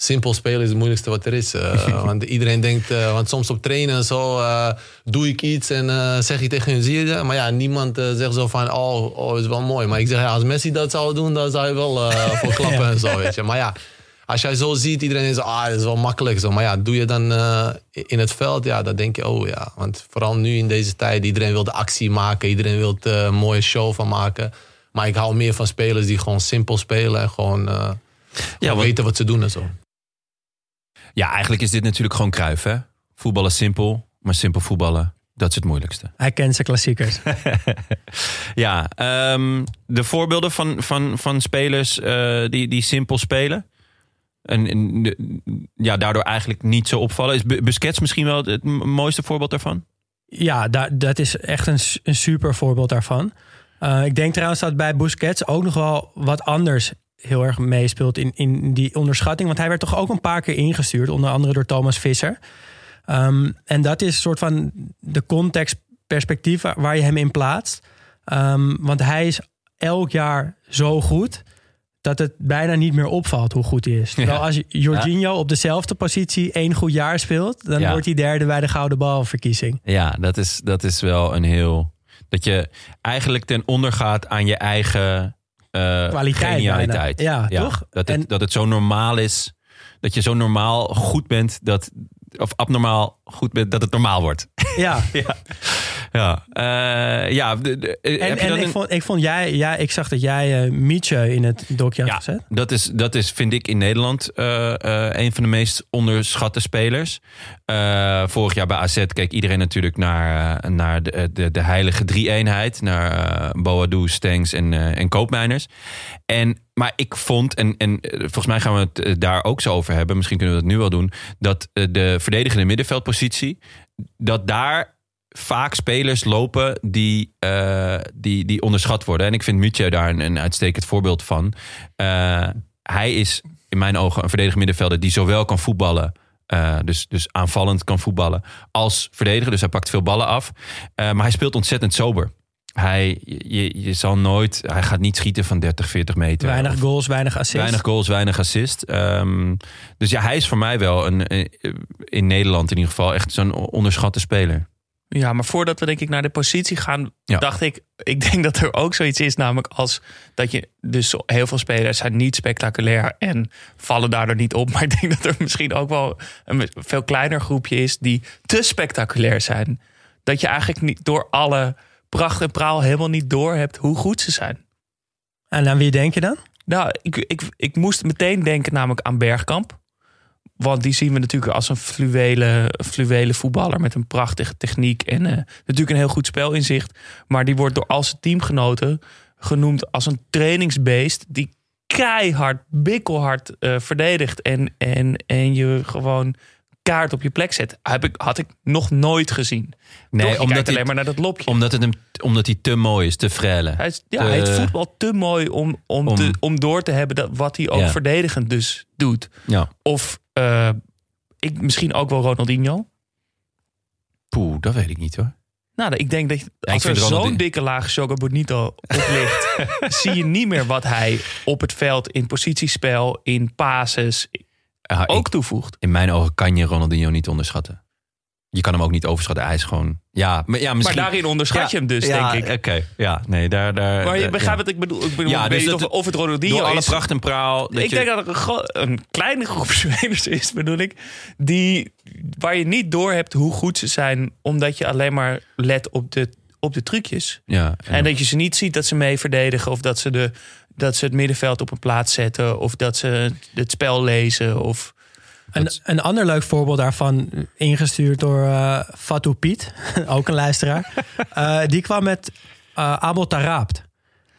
Simpel spelen is het moeilijkste wat er is. Eh, want iedereen denkt, eh, want soms op trainen en zo eh, doe ik iets en zeg ik tegen hun, zie je dat? Maar ja, niemand zegt zo van, oh, oh, is wel mooi. Maar ik zeg, ja, als Messi dat zou doen, dan zou je wel voor klappen en zo, weet je. Maar ja, als jij zo ziet, iedereen is, ah, dat is wel makkelijk zo. Maar ja, doe je dan in het veld, ja, dan denk je, oh ja. Want vooral nu in deze tijd, iedereen wil de actie maken. Iedereen wil er een mooie show van maken. Maar ik hou meer van spelers die gewoon simpel spelen en gewoon... Ja, want- weten wat ze doen en zo. Ja, eigenlijk is dit natuurlijk gewoon kruif, hè? Voetballen simpel, maar simpel voetballen, dat is het moeilijkste. Hij kent zijn klassiekers. ja, ehm, de voorbeelden van, van, van spelers eh, die, die simpel spelen. En, en de- ja, daardoor eigenlijk niet zo opvallen. Is Bu- Busquets misschien wel het, mooiste voorbeeld daarvan? Ja, da- dat is echt een, een super voorbeeld daarvan. Eh, ik denk trouwens dat bij Busquets ook nog wel wat anders heel erg meespeelt in, in die onderschatting. Want hij werd toch ook een paar keer ingestuurd, onder andere door Thomas Visser. Ehm, en dat is een soort van de contextperspectief waar, waar je hem in plaatst. Ehm, want hij is elk jaar zo goed dat het bijna niet meer opvalt hoe goed hij is. Terwijl Ja. als Jorginho op dezelfde positie één goed jaar speelt... dan Ja. wordt hij derde bij de Gouden Balverkiezing. Ja, dat is, dat is wel een heel... Dat je eigenlijk ten onder gaat aan je eigen eh, Kwaliteit genialiteit. Ja, toch? Dat het, En- dat het zo normaal is. Dat je zo normaal goed bent dat... Of abnormaal goed bent dat het normaal wordt. Ja, ja. Ja, eh, ja de- de- en, heb je en dan ik, een- vond, ik vond jij, ja, ik zag dat jij eh Mietje in het dokje had Ja, gezet. dat is, dat is, vind ik, in Nederland eh, eh, een van de meest onderschatte spelers. Eh, vorig jaar bij AZ keek iedereen natuurlijk naar, eh, naar de, de, de heilige drie-eenheid. Naar eh Boadu, Stengs en, eh, en Koopmeiners. En, maar ik vond, en, en eh, volgens mij gaan we het eh, daar ook zo over hebben. Misschien kunnen we dat nu wel doen. Dat eh, de verdedigende middenveldpositie, dat daar vaak spelers lopen die, die, die onderschat worden. En ik vind Mietje daar een, uitstekend voorbeeld van. Hij is in mijn ogen een verdedigend middenvelder die zowel kan voetballen. dus, dus aanvallend kan voetballen als verdediger. Dus hij pakt veel ballen af. Maar hij speelt ontzettend sober. Hij, je, je zal nooit, hij gaat niet schieten van 30, 40 meter. Weinig Of- goals, weinig assists. Weinig goals, weinig assist. Ehm, dus ja, hij is voor mij wel een, eh, in Nederland in ieder geval echt zo'n onderschatte speler. Ja, maar voordat we denk ik naar de positie gaan, Ja. dacht ik, ik denk dat er ook zoiets is, namelijk als dat je dus heel veel spelers zijn niet spectaculair en vallen daardoor niet op. Maar ik denk dat er misschien ook wel een veel kleiner groepje is die te spectaculair zijn. Dat je eigenlijk niet door alle pracht en praal helemaal niet door hebt hoe goed ze zijn. En aan wie denk je dan? Nou, ik, ik, ik moest meteen denken namelijk aan Bergkamp. Want die zien we natuurlijk als een fluwele, fluwele voetballer met een prachtige techniek en eh, natuurlijk een heel goed spelinzicht. Maar die wordt door al zijn teamgenoten genoemd als een trainingsbeest die keihard, bikkelhard eh, verdedigt en, en, en je gewoon kaart op je plek zet. Heb ik, had ik nog nooit gezien. Nee, Toch, omdat hij- alleen maar naar dat lopje. Omdat, het hem, omdat hij te mooi is, te frele. Hij is, ja, Te- hij heeft voetbal te mooi om, om, Om- te, om door te hebben dat, wat hij ook Ja. verdedigend dus doet. Ja. Of eh, ik, misschien ook wel Ronaldinho. Poeh, dat weet ik niet hoor. Nou, ik denk dat als er zo'n dikke laag Choco Bonito op ligt... zie je niet meer wat hij op het veld in positiespel, in pases Ik- ook toevoegt. in mijn ogen kan je Ronaldinho niet onderschatten. Je kan hem ook niet overschatten. Hij is gewoon... Ja, maar, ja, misschien... Maar daarin onderschat je hem dus, ja, denk ik. Oké, ja, nee, daar... daar Maar je begrijpt wat ik bedoel. Ik bedoel, Ja, dus dat- of, of het Ronaldinho Door alle pracht en praal... ik je- denk dat er een, een kleine groep spelers is, bedoel ik, die, waar je niet door hebt hoe goed ze zijn, omdat je alleen maar let op de, op de trucjes. Ja, En dat je ze niet ziet dat ze mee verdedigen, of dat ze, de, dat ze het middenveld op een plaats zetten, of dat ze het spel lezen. Of, Een, een ander leuk voorbeeld daarvan, ingestuurd door eh Fatou Piet, ook een luisteraar. Eh, die kwam met eh Abel Tarabt.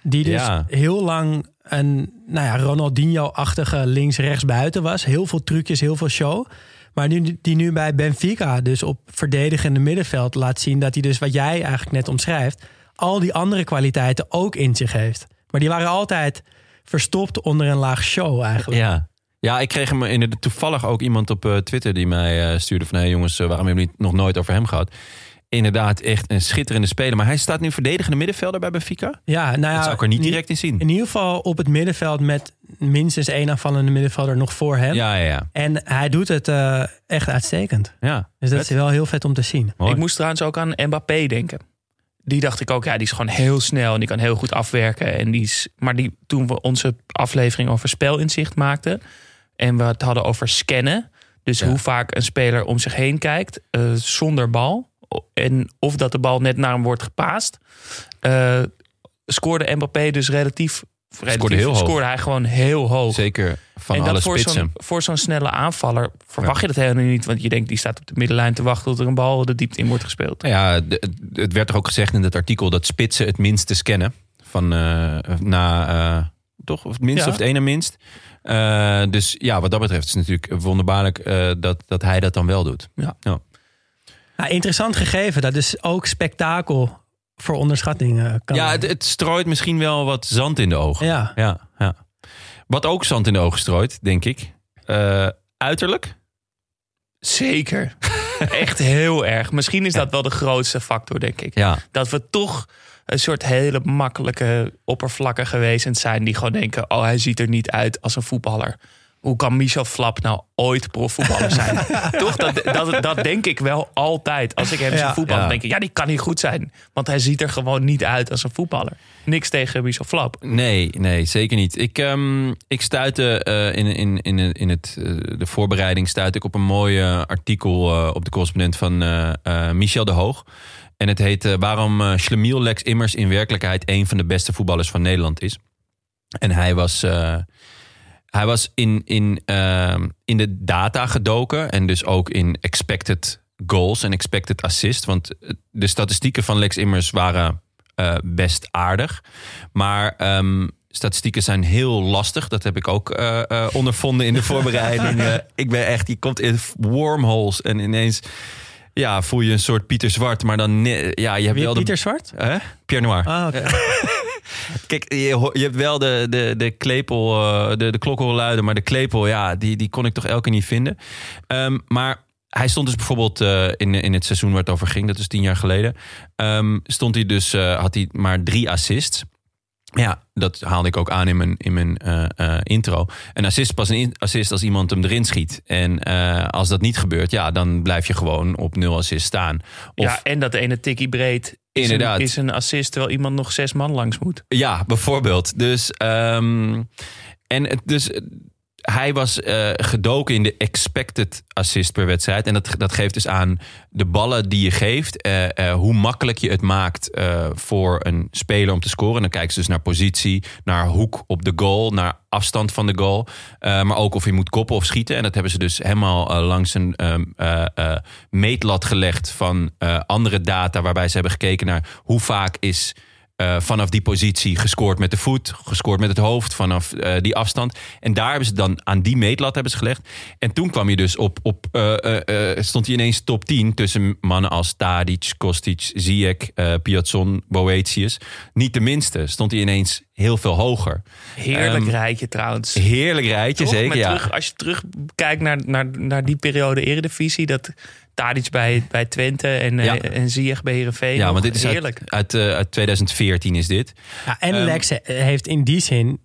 Die dus Ja. heel lang een nou ja, Ronaldinho-achtige links-rechts buiten was. Heel veel trucjes, heel veel show. Maar nu, die nu bij Benfica dus op verdedigende middenveld laat zien... dat hij dus wat jij eigenlijk net omschrijft... al die andere kwaliteiten ook in zich heeft. Maar die waren altijd verstopt onder een laag show eigenlijk. Ja. Ja, ik kreeg hem in de, toevallig ook iemand op eh, Twitter die mij eh, stuurde van... hé jongens, eh, waarom hebben jullie het nog nooit over hem gehad? Inderdaad, echt een schitterende speler. Maar hij staat nu verdedigende middenvelder bij Benfica. Ja, nou ja, dat zou ik er niet direct in zien. In ieder geval op het middenveld met minstens één aanvallende middenvelder nog voor hem. Ja, ja, ja. En hij doet het eh, echt uitstekend. ja. Dus dat Vet. is wel heel vet om te zien. Mooi. ik moest trouwens ook aan Mbappé denken. Die dacht ik ook, ja, die is gewoon heel snel en die kan heel goed afwerken. En die is, maar die, toen we onze aflevering over spelinzicht maakten en we het hadden over scannen, dus Ja. hoe vaak een speler om zich heen kijkt eh, zonder bal en of dat de bal net naar hem wordt gepaast, eh, scoorde Mbappé dus relatief Scoorde heel hoog. scoorde hij gewoon heel hoog. Zeker van en alle dat voor spitsen. zo'n, voor zo'n snelle aanvaller verwacht je dat helemaal niet. Want je denkt, die staat op de middenlijn te wachten tot er een bal de diepte in wordt gespeeld. Ja, het werd er ook gezegd in het artikel dat spitsen het minste scannen. Van eh, na, eh, toch? Of het minst Ja. of het ene minst. Eh, dus ja, wat dat betreft is het natuurlijk wonderbaarlijk eh, dat, dat hij dat dan wel doet. Ja. Nou, interessant gegeven. Dat is ook spektakel voor onderschatting eh, kan. Ja, het, het strooit misschien wel wat zand in de ogen. Ja. Ja, ja. Wat ook zand in de ogen strooit, denk ik. Eh, uiterlijk. Zeker. Echt heel erg. Misschien is dat wel de grootste factor, denk ik. Ja. Dat we toch een soort hele makkelijke, oppervlakkige wezens zijn... die gewoon denken, oh, hij ziet er niet uit als een voetballer. Hoe kan Michel Flap nou ooit profvoetballer zijn? toch? Dat, dat, dat denk ik wel altijd. Als ik hem zie voetballen, denk ik... ja, die kan niet goed zijn. Want hij ziet er gewoon niet uit als een voetballer. Niks tegen Michel Flap. Nee, nee, zeker niet. Ik, ehm, ik stuitte eh, in, in, in, in het, eh, de voorbereiding stuitte ik op een mooi eh, artikel op de correspondent van Michel de Hoog. En het heet Waarom Schlemiel Lex Immers in werkelijkheid een van de beste voetballers van Nederland is. En hij was, hij was in, in, ehm, in de data gedoken en dus ook in expected goals en expected assist. Want eh, de statistieken van Lex Immers waren eh, best aardig. Maar ehm, statistieken zijn heel lastig. Dat heb ik ook eh, ondervonden in de voorbereiding. Ik ben echt, je komt in wormholes en ineens ja, voel je een soort Pieter Zwart. Maar dan, ja, je hebt Wie, wel de... Pieter Zwart? Hè? Pierre Noir. Ah, oké. Kijk, je, je hebt wel de, de, de klepel, eh, de, de luiden, maar de klepel, ja, die, die kon ik toch elke keer niet vinden. Ehm, maar hij stond dus bijvoorbeeld eh, in, in het seizoen waar het over ging, dat is tien jaar geleden, ehm, stond hij dus, eh, had hij maar drie assists. Ja, dat haalde ik ook aan in mijn, in mijn eh, eh, intro. Een assist is pas een assist als iemand hem erin schiet. En eh, als dat niet gebeurt, ja, dan blijf je gewoon op nul assist staan. Of, Ja, en dat ene tikkie breed is Inderdaad. Een, is een assist... terwijl iemand nog zes man langs moet. Ja, bijvoorbeeld. Dus, ehm, en het, dus hij was eh, gedoken in de expected assist per wedstrijd. En dat, dat geeft dus aan de ballen die je geeft, eh, eh, hoe makkelijk je het maakt voor een speler om te scoren. Dan kijken ze dus naar positie, naar hoek op de goal, naar afstand van de goal. maar ook of je moet koppen of schieten. En dat hebben ze dus helemaal langs een ehm, eh, eh, meetlat gelegd van andere data, waarbij ze hebben gekeken naar hoe vaak is eh, vanaf die positie gescoord met de voet, gescoord met het hoofd, vanaf eh, die afstand. En daar hebben ze dan aan die meetlat hebben ze gelegd. En toen kwam je dus op, op eh, stond hij ineens top 10 tussen mannen als Tadic, Kostic, Ziyech, Piazzon, Boetius. Niet de minste, stond hij ineens heel veel hoger. Heerlijk Ehm, rijtje trouwens. Heerlijk rijtje, Toch? zeker. Ja. terug, als je terugkijkt naar, naar, naar die periode Eredivisie... dat Tadic bij, bij Twente en, eh, Ja. en Ziyech bij Heerenveen. ja, nog. want dit is heerlijk. uit, uit, eh, uit 2014 is dit. Ja, en Ehm, Lex he- heeft in die zin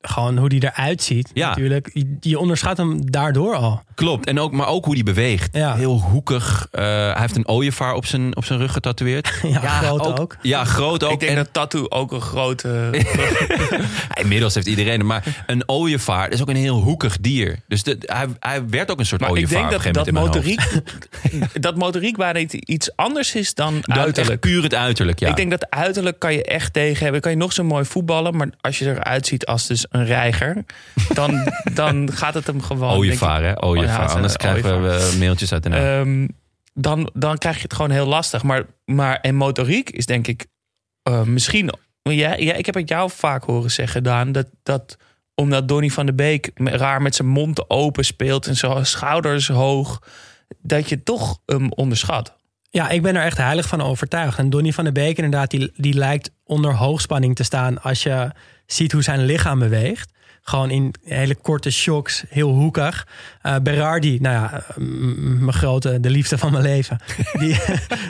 gewoon hoe hij eruit ziet. Ja. Natuurlijk. Je, je onderschat hem daardoor al. Klopt, en ook, maar ook hoe die beweegt. Ja. Heel hoekig. Eh, hij heeft een ooievaar op zijn, op zijn rug getatoeëerd. Ja, groot ook. Ja, groot ook. Ik denk En- dat tattoo ook een grote... Inmiddels heeft iedereen. Maar een ooievaar is ook een heel hoekig dier. Dus de, hij, hij werd ook een soort maar ik ooievaar denk op een dat, gegeven dat, moment in mijn motoriek, dat motoriek bijna iets- iets anders is dan. Dat uiterlijk. puur het uiterlijk, ja. Ik denk dat uiterlijk kan je echt tegen hebben. Kan je nog zo mooi voetballen, maar als je eruit ziet als dus een reiger, dan, dan gaat het hem gewoon. ooievaar, hè? denk ik- Ooievaar. Oh, ja, Anders het, krijgen we eh, mailtjes uit de naam. Ehm, dan, dan krijg je het gewoon heel lastig. Maar, maar en motoriek is denk ik eh, misschien. Ja, ja, ik heb het jou vaak horen zeggen, Daan, dat, dat omdat Donny van de Beek raar met zijn mond open speelt en zijn schouders hoog, dat je toch hem onderschat. Ja, ik ben er echt heilig van overtuigd. En Donny van der Beek inderdaad, die, die lijkt onder hoogspanning te staan... als je ziet hoe zijn lichaam beweegt. Gewoon in hele korte shocks, heel hoekig. Eh, Berardi, nou ja, mijn grote, de liefde van mijn leven. Die,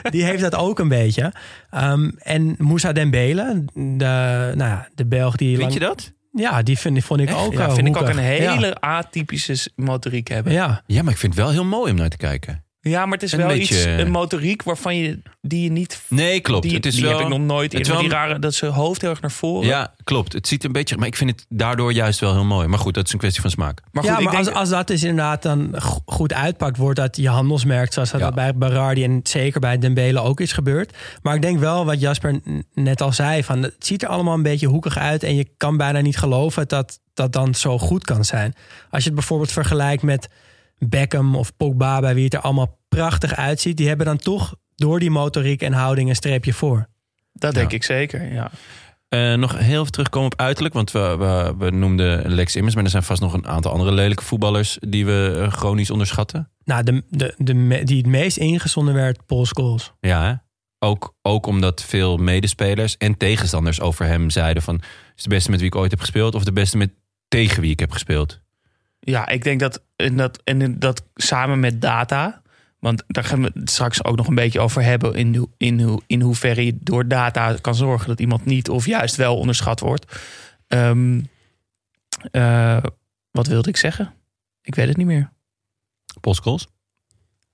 die heeft dat ook een beetje. Ehm, en Moussa Dembele, de, nou ja, de Belg die... Vind lang- je dat? Ja, die vind, vond ik ook ja, eh, vind ik ook een hele Ja. atypische motoriek hebben. Ja, Ja, maar ik vind het wel heel mooi om naar te kijken. Ja, maar het is Een wel beetje- iets, een motoriek waarvan je, die je niet... Nee, klopt. Die, het is die wel, heb ik nog nooit het is eerder. wel Die een- rare, dat zijn hoofd heel erg naar voren. Ja, klopt. Het ziet een beetje... Maar ik vind het daardoor juist wel heel mooi. Maar goed, dat is een kwestie van smaak. Maar goed, ja, ik maar denk, als, als dat dus inderdaad dan go- goed uitpakt, wordt dat je handelsmerk, zoals dat Ja. bij Berardi en zeker bij Dembele ook is gebeurd. Maar ik denk wel wat Jasper net al zei, van het ziet er allemaal een beetje hoekig uit en je kan bijna niet geloven dat dat dan zo goed kan zijn. Als je het bijvoorbeeld vergelijkt met Beckham of Pogba, bij wie het er allemaal prachtig uitziet, die hebben dan toch door die motoriek en houding een streepje voor. dat denk Ja. ik zeker, ja. Eh, nog heel even terugkomen op uiterlijk. Want we, we, we noemden Lex Immers. Maar er zijn vast nog een aantal andere lelijke voetballers... die we eh, chronisch onderschatten. Nou, de, de, de, me- die het meest ingezonden werd, Paul Scholes. Ja, hè? Ook, ook omdat veel medespelers en tegenstanders over hem zeiden van... is de beste met wie ik ooit heb gespeeld... of de beste met tegen wie ik heb gespeeld. Ja, ik denk dat en dat, en dat samen met data. Want daar gaan we het straks ook nog een beetje over hebben. In, in, hoe- in hoeverre je door data kan zorgen dat iemand niet of juist wel onderschat wordt. Ehm, eh, wat wilde ik zeggen? Ik weet het niet meer. Scholes?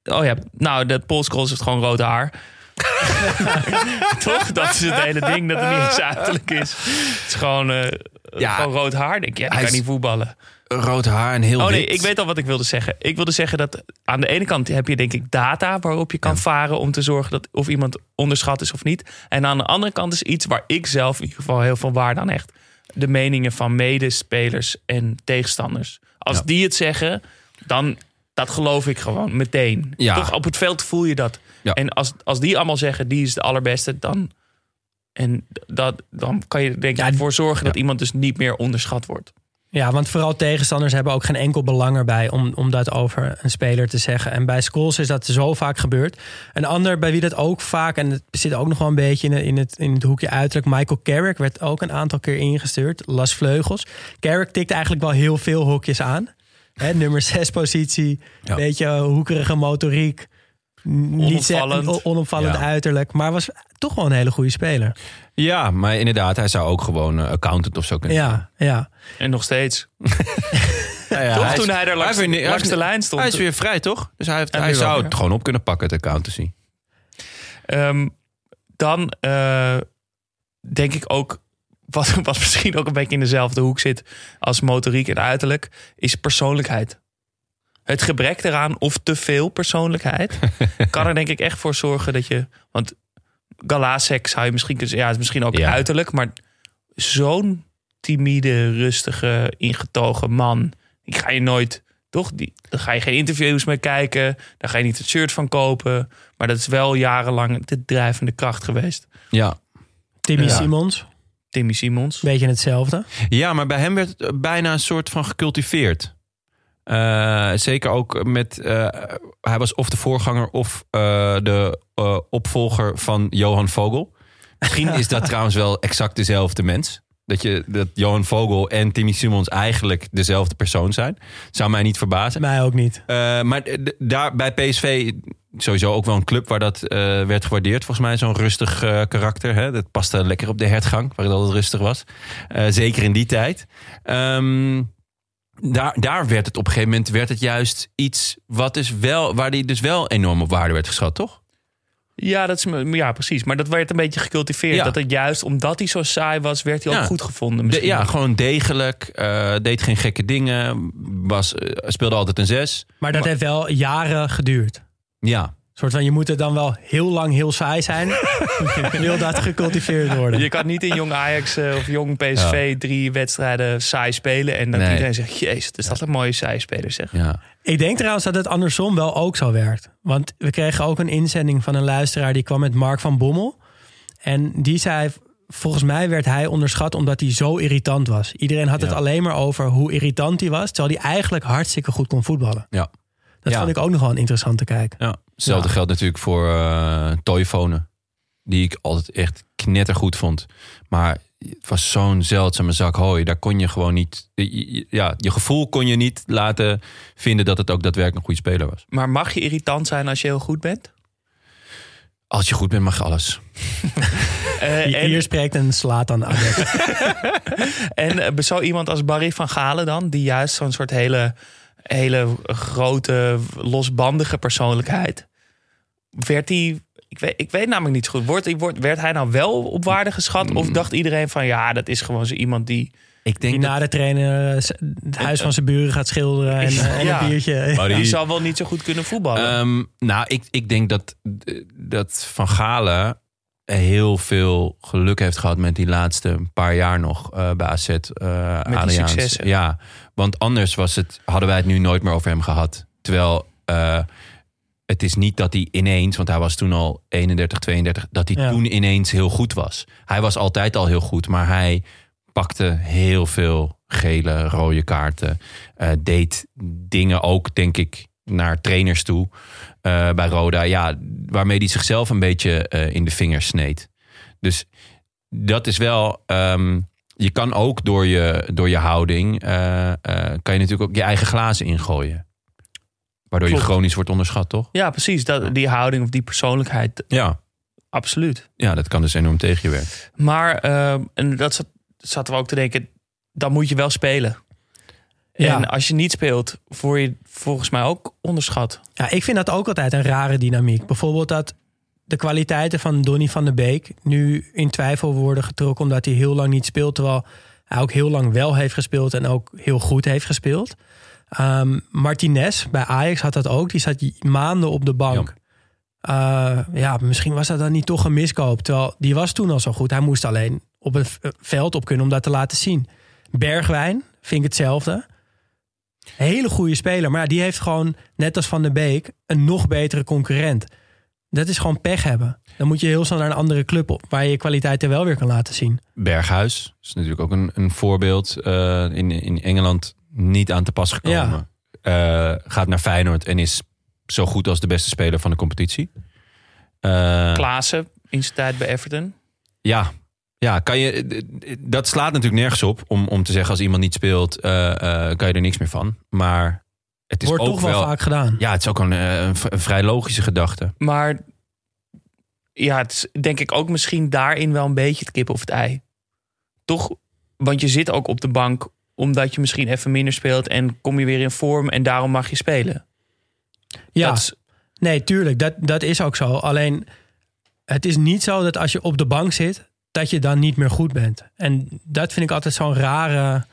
Oh ja, nou, Paul Scholes heeft gewoon rood haar. Toch? Dat is het hele ding, dat het niet eens uiterlijk is. Het is gewoon, eh, Ja. gewoon rood haar. Denk je, ja, die kan niet voetballen. Rood haar en heel Oh nee, wit. ik weet al wat ik wilde zeggen. Ik wilde zeggen dat aan de ene kant heb je denk ik data waarop je kan Ja. varen om te zorgen dat of iemand onderschat is of niet. En aan de andere kant is iets waar ik zelf in ieder geval heel veel waarde aan hecht. De meningen van medespelers en tegenstanders. Als Ja. die het zeggen, dan dat geloof ik gewoon meteen. Ja. Toch op het veld voel je dat. Ja. En als, als die allemaal zeggen, die is de allerbeste, dan, en dat, dan kan je denk ik Ja, voor zorgen dat iemand dus niet meer onderschat wordt. Ja, want vooral tegenstanders hebben ook geen enkel belang erbij om, om dat over een speler te zeggen. En bij Scholes is dat zo vaak gebeurd. Een ander bij wie dat ook vaak, en het zit ook nog wel een beetje in het, in het, in het hoekje uiterlijk. Michael Carrick werd ook een aantal keer ingestuurd. Las Vleugels. Carrick tikt eigenlijk wel heel veel hokjes aan. Hè, nummer 6 positie, Ja. beetje hoekerige motoriek. Niet Onopvallend. onopvallend Ja. uiterlijk, maar was toch wel een hele goede speler. Ja, maar inderdaad, hij zou ook gewoon eh, accountant of zo kunnen Ja, ja. En nog steeds. zijn. Ja, Toch is- toen hij er langs, weer- hij de lijn stond. Hij is weer vrij, toch? Dus hij, heeft, hij wel, zou ja. het gewoon op kunnen pakken, het accountancy. Ehm, dan eh, denk ik ook, wat, wat misschien ook een beetje in dezelfde hoek zit als motoriek en uiterlijk, is persoonlijkheid. Het gebrek eraan of te veel persoonlijkheid kan er denk ik echt voor zorgen dat je. Want Galasek zou je misschien kunnen zeggen, ja, het is misschien ook Ja. uiterlijk, maar zo'n timide, rustige, ingetogen man, die ga je nooit. Toch? Die, daar ga je geen interviews mee kijken. Daar ga je niet het shirt van kopen. Maar dat is wel jarenlang de drijvende kracht geweest. Ja. Timmy Ja. Simons, Timmy Simons. beetje hetzelfde. ja, maar bij hem werd het bijna een soort van gecultiveerd. Eh, zeker ook met. eh, hij was of de voorganger of eh, de opvolger van Johan Vogel. Misschien is dat trouwens wel exact dezelfde mens. Dat, je, dat Johan Vogel en Timmy Simons eigenlijk dezelfde persoon zijn. Zou mij niet verbazen. Mij ook niet. Maar daar bij PSV sowieso ook wel een club waar dat werd gewaardeerd. Volgens mij zo'n rustig karakter. Hè? Dat paste lekker op de hertgang, waar het altijd rustig was. Zeker in die tijd. Ehm, daar, daar werd het op een gegeven moment werd het juist iets wat dus wel, waar die dus wel enorm op waarde werd geschat, toch? Ja, dat is, ja, precies. Maar dat werd een beetje gecultiveerd. Ja. Dat het juist omdat hij zo saai was, werd hij Ja. ook goed gevonden. De- Misschien. ja, gewoon degelijk. eh, deed geen gekke dingen. Was, eh, speelde altijd een zes. Maar dat heeft wel jaren geduurd. Ja, soort van, je moet er dan wel heel lang heel saai zijn. wil dat gecultiveerd worden. Je kan niet in jong Ajax eh, of jong PSV drie wedstrijden saai spelen. En dat Nee. iedereen zegt, jezus, is dat een mooie saai speler zeg. ja. Ik denk trouwens dat het andersom wel ook zo werkt. Want we kregen ook een inzending van een luisteraar... die kwam met Mark van Bommel. En die zei... Volgens mij werd hij onderschat omdat hij zo irritant was. Iedereen had het alleen maar over hoe irritant hij was... terwijl hij eigenlijk hartstikke goed kon voetballen. Ja. Dat Ja. vond ik ook nog wel een interessante kijk. Ja, hetzelfde Ja. geldt natuurlijk voor eh toyfonen. Die ik altijd echt knettergoed vond. Maar het was zo'n zeldzame zak hooi. Daar kon je gewoon niet... Ja, je gevoel kon je niet laten vinden dat het ook daadwerkelijk een goede speler was. Maar mag je irritant zijn als je heel goed bent? Als je goed bent, mag je alles. Eh, Hier, en hier spreekt een slaat aan en eh, zo iemand als Barry van Galen dan, die juist zo'n soort hele hele grote, losbandige persoonlijkheid. Werd hij... Ik weet, ik weet namelijk niet zo goed. Wordt, wordt, werd hij nou wel op waarde geschat? Of dacht iedereen van ja, dat is gewoon zo iemand die... Ik Die denk na de trainer eh, het huis van zijn buren gaat schilderen en, eh, en Ja. een biertje. Maar Die die- zal wel niet zo goed kunnen voetballen. Ehm, nou, ik, ik denk dat, dat Van Galen heel veel geluk heeft gehad met die laatste paar jaar nog eh, bij AZ. eh die Adriaans. successen. Ja, want anders was het, hadden wij het nu nooit meer over hem gehad. Terwijl eh, het is niet dat hij ineens, want hij was toen al 31, 32, dat hij Ja. toen ineens heel goed was. Hij was altijd al heel goed, maar hij pakte heel veel gele, rode kaarten. eh, deed dingen ook, denk ik, naar trainers toe eh, bij Roda. Ja, waarmee hij zichzelf een beetje in de vingers sneed. Dus dat is wel. ehm, je kan ook door je, door je houding. eh, eh, kan je natuurlijk ook je eigen glazen ingooien. Waardoor je chronisch wordt onderschat, toch? ja, precies. Dat, die houding of die persoonlijkheid, Ja. absoluut. Ja, dat kan dus enorm tegen je werken. Maar, eh, en dat zat, zaten we ook te denken, dan moet je wel spelen. Ja. En als je niet speelt, word je volgens mij ook onderschat. Ja, ik vind dat ook altijd een rare dynamiek. Bijvoorbeeld dat de kwaliteiten van Donny van der Beek nu in twijfel worden getrokken omdat hij heel lang niet speelt, terwijl hij ook heel lang wel heeft gespeeld en ook heel goed heeft gespeeld. Ehm, Martinez bij Ajax had dat ook. Die zat maanden op de bank. Eh, ja, misschien was dat dan niet toch een miskoop. Terwijl die was toen al zo goed. Hij moest alleen op het veld op kunnen om dat te laten zien. Bergwijn vind ik hetzelfde. Hele goede speler. Maar ja, die heeft gewoon, net als Van der Beek, een nog betere concurrent. Dat is gewoon pech hebben. Dan moet je heel snel naar een andere club op, waar je je kwaliteiten wel weer kan laten zien. Berghuis is natuurlijk ook een, een voorbeeld. eh, in, in Engeland niet aan te pas gekomen. Eh, gaat naar Feyenoord en is zo goed als de beste speler van de competitie. Eh, Klaassen in zijn tijd bij Everton. Ja, ja kan je, dat slaat natuurlijk nergens op om, om te zeggen als iemand niet speelt, eh, eh, kan je er niks meer van. Maar het is Wordt ook toch wel, wel vaak gedaan. Ja, het is ook een, eh, een, v- een vrij logische gedachte. Maar ja, het is denk ik ook misschien daarin wel een beetje het kip of het ei. Toch? Want je zit ook op de bank omdat je misschien even minder speelt en kom je weer in vorm en daarom mag je spelen. Ja, Dat is- nee, tuurlijk. Dat, dat is ook zo. Alleen, het is niet zo dat als je op de bank zit, dat je dan niet meer goed bent. En dat vind ik altijd zo'n rare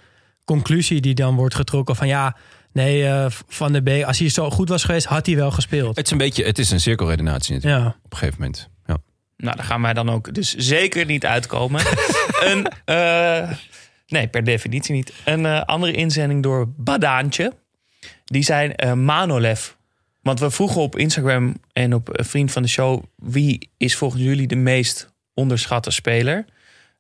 conclusie die dan wordt getrokken van ja, nee, eh, Van der Beek, als hij zo goed was geweest, had hij wel gespeeld. Het is een beetje, het is een cirkelredenatie natuurlijk Ja. op een gegeven moment. Ja. Nou, daar gaan wij dan ook dus zeker niet uitkomen. een, eh, nee, per definitie niet. Een eh, andere inzending door Badaantje. Die zijn eh, Manolev. Want we vroegen op Instagram en op eh, Vriend van de Show... wie is volgens jullie de meest onderschatte speler?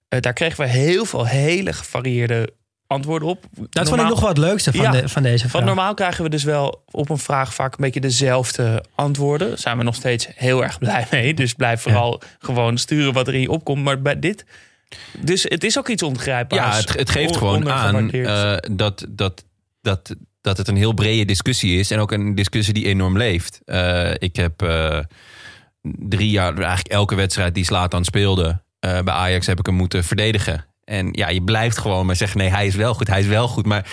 Eh, daar kregen we heel veel hele gevarieerde antwoorden op. Dat vond ik nog wel het leukste van, Ja, de, van deze vraag. Want normaal krijgen we dus wel op een vraag vaak een beetje dezelfde antwoorden. Daar zijn we nog steeds heel erg blij mee. Dus blijf vooral gewoon sturen wat er in je opkomt. Maar bij dit... Dus het is ook iets ongrijpbaars. Ja, het, het geeft On- gewoon aan eh, dat, dat, dat, dat het een heel brede discussie is. En ook een discussie die enorm leeft. Eh, ik heb eh, drie jaar, eigenlijk elke wedstrijd die Slatan speelde eh, bij Ajax, heb ik hem moeten verdedigen. En ja, je blijft gewoon maar zeggen: nee, hij is wel goed, hij is wel goed. Maar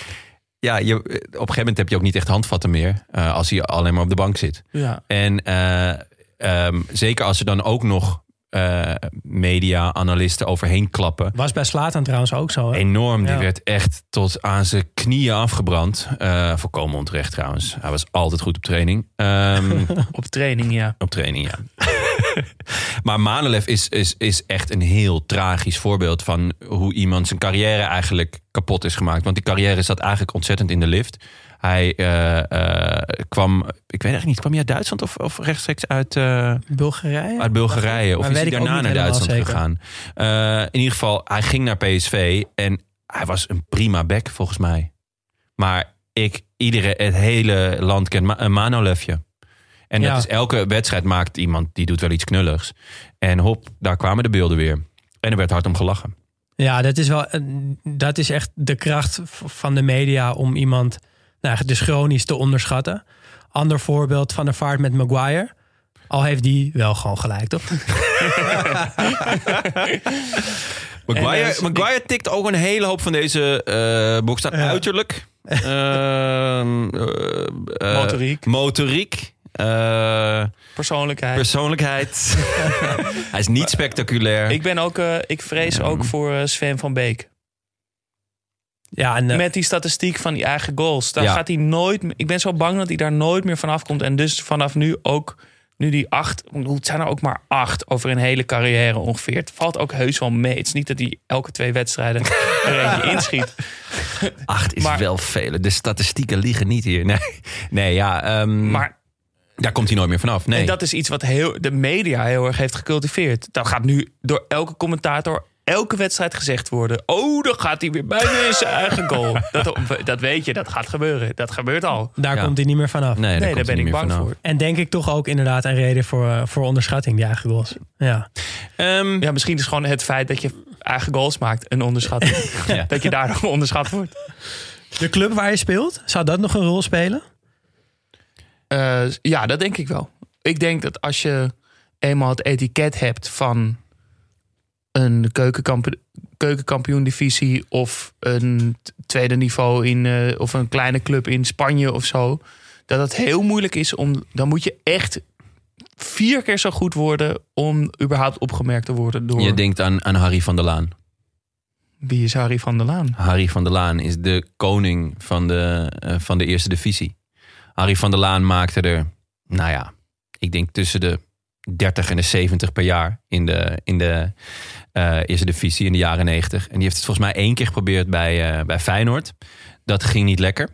ja, je, op een gegeven moment heb je ook niet echt handvatten meer eh, als hij alleen maar op de bank zit. ja. En eh, ehm, zeker als er dan ook nog eh, media-analisten overheen klappen. Was bij Slatan trouwens ook zo. Hè? Enorm, die Ja. werd echt tot aan zijn knieën afgebrand. Eh volkomen onterecht trouwens. Hij was altijd goed op training. Ehm, Op training, ja. op training, ja. maar Manolev is, is, is echt een heel tragisch voorbeeld van hoe iemand zijn carrière eigenlijk kapot is gemaakt. Want die carrière zat eigenlijk ontzettend in de lift. Hij eh, eh, kwam, ik weet eigenlijk niet, kwam hij uit Duitsland of, of rechtstreeks uit, eh, Bulgarije? uit Bulgarije? Of Maar is hij daarna naar Duitsland zeker. gegaan? In ieder geval, hij ging naar PSV en hij was een prima back volgens mij. Maar ik, iedere, het hele land kent Ma- een Manolefje. En dat is elke wedstrijd maakt iemand die doet wel iets knulligs. En hop, daar kwamen de beelden weer. En er werd hard om gelachen. Ja, dat is wel. eh, Dat is echt de kracht van de media om iemand nou, dus chronisch te onderschatten. Ander voorbeeld van de vaart met Maguire. Al heeft die wel gewoon gelijk, toch? Maguire, eh, Maguire tikt ook een hele hoop van deze eh box staan. Uiterlijk. Ehm, eh, Motoriek, motoriek, eh, persoonlijkheid. persoonlijkheid. Hij is niet spectaculair. ik ben ook, eh, ik vrees ook voor eh, Sven van Beek. Ja, en, Met die statistiek van die eigen goals. Daar Ja. gaat hij nooit. Ik ben zo bang dat hij daar nooit meer vanaf komt. En dus vanaf nu ook. Nu die acht. Het zijn er ook maar acht over een hele carrière ongeveer. Het valt ook heus wel mee. Het is niet dat hij elke twee wedstrijden er eentje inschiet. Acht is maar- wel veel. De statistieken liegen niet hier. Nee, nee ja. ehm, Maar daar komt hij nooit meer vanaf. Nee. En dat is iets wat heel, de media heel erg heeft gecultiveerd. Dat gaat nu door elke commentator elke wedstrijd gezegd worden. Oh, dan gaat hij weer bijna in zijn eigen goal. Dat, dat weet je, dat gaat gebeuren. Dat gebeurt al. daar Ja. komt hij niet meer vanaf. nee, Nee, komt daar ben ik bang vanaf. voor. En denk ik toch ook inderdaad een reden voor, eh, voor onderschatting, die eigen goals. Ja. Ehm, Ja, misschien is gewoon het feit dat je eigen goals maakt een onderschatting. Ja. Dat je daardoor onderschat wordt. De club waar je speelt, zou dat nog een rol spelen? Eh, ja, dat denk ik wel. Ik denk dat als je eenmaal het etiket hebt van een keukenkamp keukenkampioen-divisie of een tweede niveau in eh, of een kleine club in Spanje of zo, dat het heel moeilijk is om. Dan moet je echt vier keer zo goed worden om überhaupt opgemerkt te worden door Je denkt aan, aan Harry van der Laan. wie is Harry van der Laan. Harry van der Laan is de koning van de, eh, van de eerste divisie. Harry van der Laan maakte er, nou ja, ik denk tussen de 30 en de 70 per jaar in de, in de eh, eerste divisie in de jaren 90. En die heeft het volgens mij één keer geprobeerd bij, eh, bij Feyenoord. Dat ging niet lekker.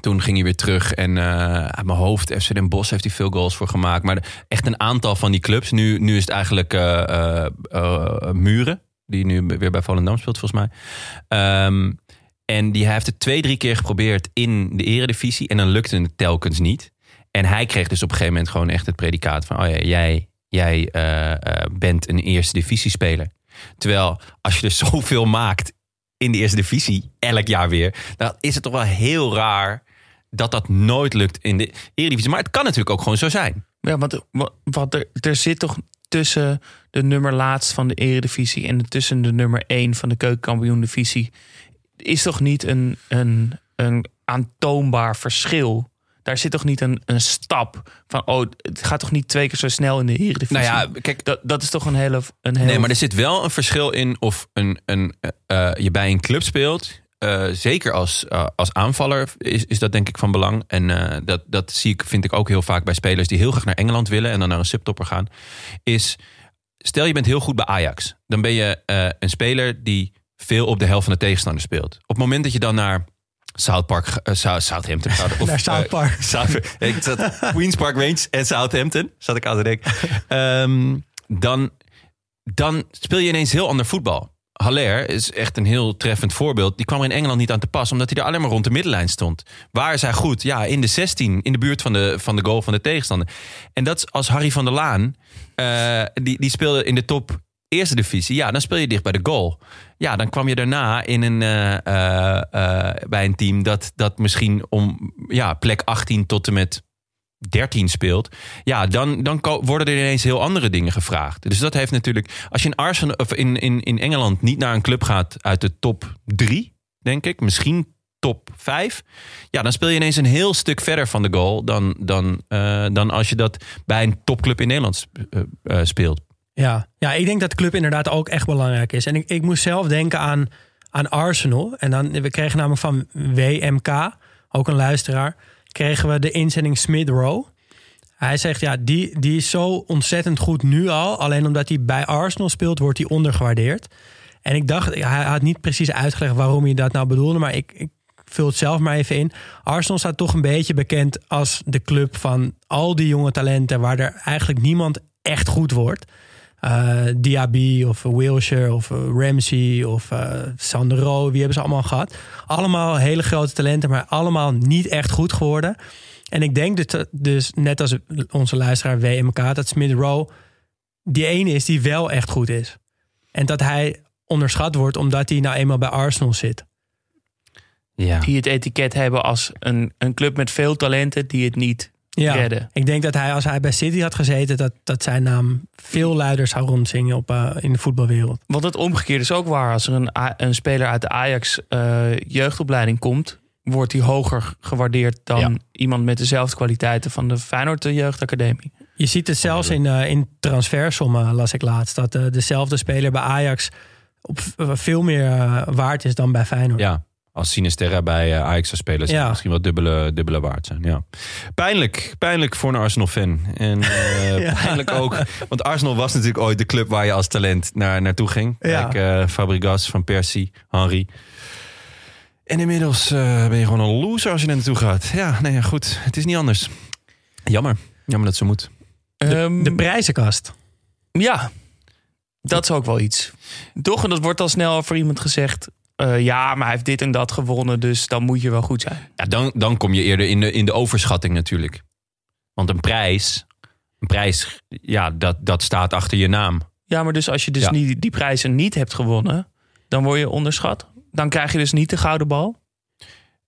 Toen ging hij weer terug en eh uit mijn hoofd, FC Den Bosch heeft hij veel goals voor gemaakt. Maar echt een aantal van die clubs. Nu, nu is het eigenlijk Muren, die nu weer bij Volendam speelt volgens mij. Ehm, en die hij heeft het twee, drie keer geprobeerd in de eredivisie. En dan lukte het telkens niet. En hij kreeg dus op een gegeven moment gewoon echt het predicaat van... oh ja, jij, jij eh, eh, bent een eerste divisiespeler. Terwijl als je dus zoveel maakt in de eerste divisie, elk jaar weer... dan is het toch wel heel raar dat dat nooit lukt in de eredivisie. Maar het kan natuurlijk ook gewoon zo zijn. Ja, want wat, er, er zit toch tussen de nummer laatst van de eredivisie en tussen de nummer 1 van de keukenkampioen-divisie is toch niet een, een, een aantoonbaar verschil? Daar zit toch niet een, een stap van, oh, het gaat toch niet twee keer zo snel in de eredivisie? Nou ja, kijk, dat, dat is toch een hele... Een hele Nee, maar er zit wel een verschil in of een, een, eh, je bij een club speelt. Eh, zeker als, eh, als aanvaller is, is dat denk ik van belang. En dat, dat zie ik, vind ik ook heel vaak bij spelers die heel graag naar Engeland willen en dan naar een subtopper gaan. Is stel je bent heel goed bij Ajax. Dan ben je een speler die veel op de helft van de tegenstander speelt. Op het moment dat je dan naar South Park, South- Southampton gaat. Of, Naar South eh, Park. South- ik zat Queens Park Range en Southampton. Zat ik aan te denken. Ehm, dan, dan speel je ineens heel ander voetbal. Haller is echt een heel treffend voorbeeld. Die kwam er in Engeland niet aan te pas, omdat hij er alleen maar rond de middenlijn stond. Waar is hij goed? Ja, in de 16, in de buurt van de, van de goal van de tegenstander. En dat is als Harry van der Laan, eh, die, die speelde in de top eerste divisie. Ja, dan speel je dicht bij de goal. Ja, dan kwam je daarna in een, eh, eh, eh, bij een team dat, dat misschien om ja, plek 18 tot en met 13 speelt, ja, dan, dan worden er ineens heel andere dingen gevraagd. Dus dat heeft natuurlijk. Als je in, Arsenal, of in, in, in Engeland niet naar een club gaat uit de top 3, denk ik, misschien top 5, ja, dan speel je ineens een heel stuk verder van de goal dan, dan, dan als je dat bij een topclub in Nederland sp- speelt. Ja. ja, ik denk dat club inderdaad ook echt belangrijk is. En ik, ik moest zelf denken aan, aan Arsenal. En dan, we kregen namelijk van WMK, ook een luisteraar, kregen we de inzending Smith Rowe. Hij zegt, ja, die, die is zo ontzettend goed nu al. Alleen omdat hij bij Arsenal speelt, wordt hij ondergewaardeerd. En ik dacht, hij had niet precies uitgelegd waarom hij dat nou bedoelde. Maar ik, ik vul het zelf maar even in. Arsenal staat toch een beetje bekend als de club van al die jonge talenten... waar er eigenlijk niemand echt goed wordt. Eh Diaby of Wilshire of eh, Ramsey of eh Sandro. Wie hebben ze allemaal gehad? Allemaal hele grote talenten, maar allemaal niet echt goed geworden. En ik denk dus, dus net als onze luisteraar WMK... dat Smith Rowe die ene is die wel echt goed is. En dat hij onderschat wordt omdat hij nou eenmaal bij Arsenal zit. Ja. Die het etiket hebben als een, een club met veel talenten die het niet Ja, redden. ik denk dat hij als hij bij City had gezeten... dat, dat zijn naam veel luider zou rondzingen op, eh, in de voetbalwereld. Want het omgekeerde is ook waar. Als er een, een speler uit de Ajax eh, jeugdopleiding komt, wordt hij hoger gewaardeerd dan Ja. iemand met dezelfde kwaliteiten van de Feyenoord Jeugdacademie. Je ziet het zelfs in, eh, in transfersommen, las ik laatst. Dat dezelfde speler bij Ajax op veel meer waard is dan bij Feyenoord. Ja, als Sinisterra bij eh, Ajax zou spelen, zou het Ja. misschien wel dubbele, dubbele waard zijn. Ja. Pijnlijk, pijnlijk voor een Arsenal-fan. En eh, pijnlijk ook, want Arsenal was natuurlijk ooit de club waar je als talent naar, naartoe ging. Ja. Kijk, eh, Fabregas, Van Persie, Henry. En inmiddels eh, ben je gewoon een loser als je er naartoe gaat. Ja, nee, ja, goed. Het is niet anders. Jammer. Jammer dat ze moet. Ehm, De prijzenkast. Ja, dat is ook wel iets. Toch, en dat wordt al snel voor iemand gezegd. Eh, ja, maar hij heeft dit en dat gewonnen, dus dan moet je wel goed zijn. Ja, dan, dan kom je eerder in de, in de overschatting natuurlijk. Want een prijs, een prijs ja, dat, dat staat achter je naam. Ja, maar dus als je dus Ja. niet, die prijzen niet hebt gewonnen, dan word je onderschat. Dan krijg je dus niet de gouden bal.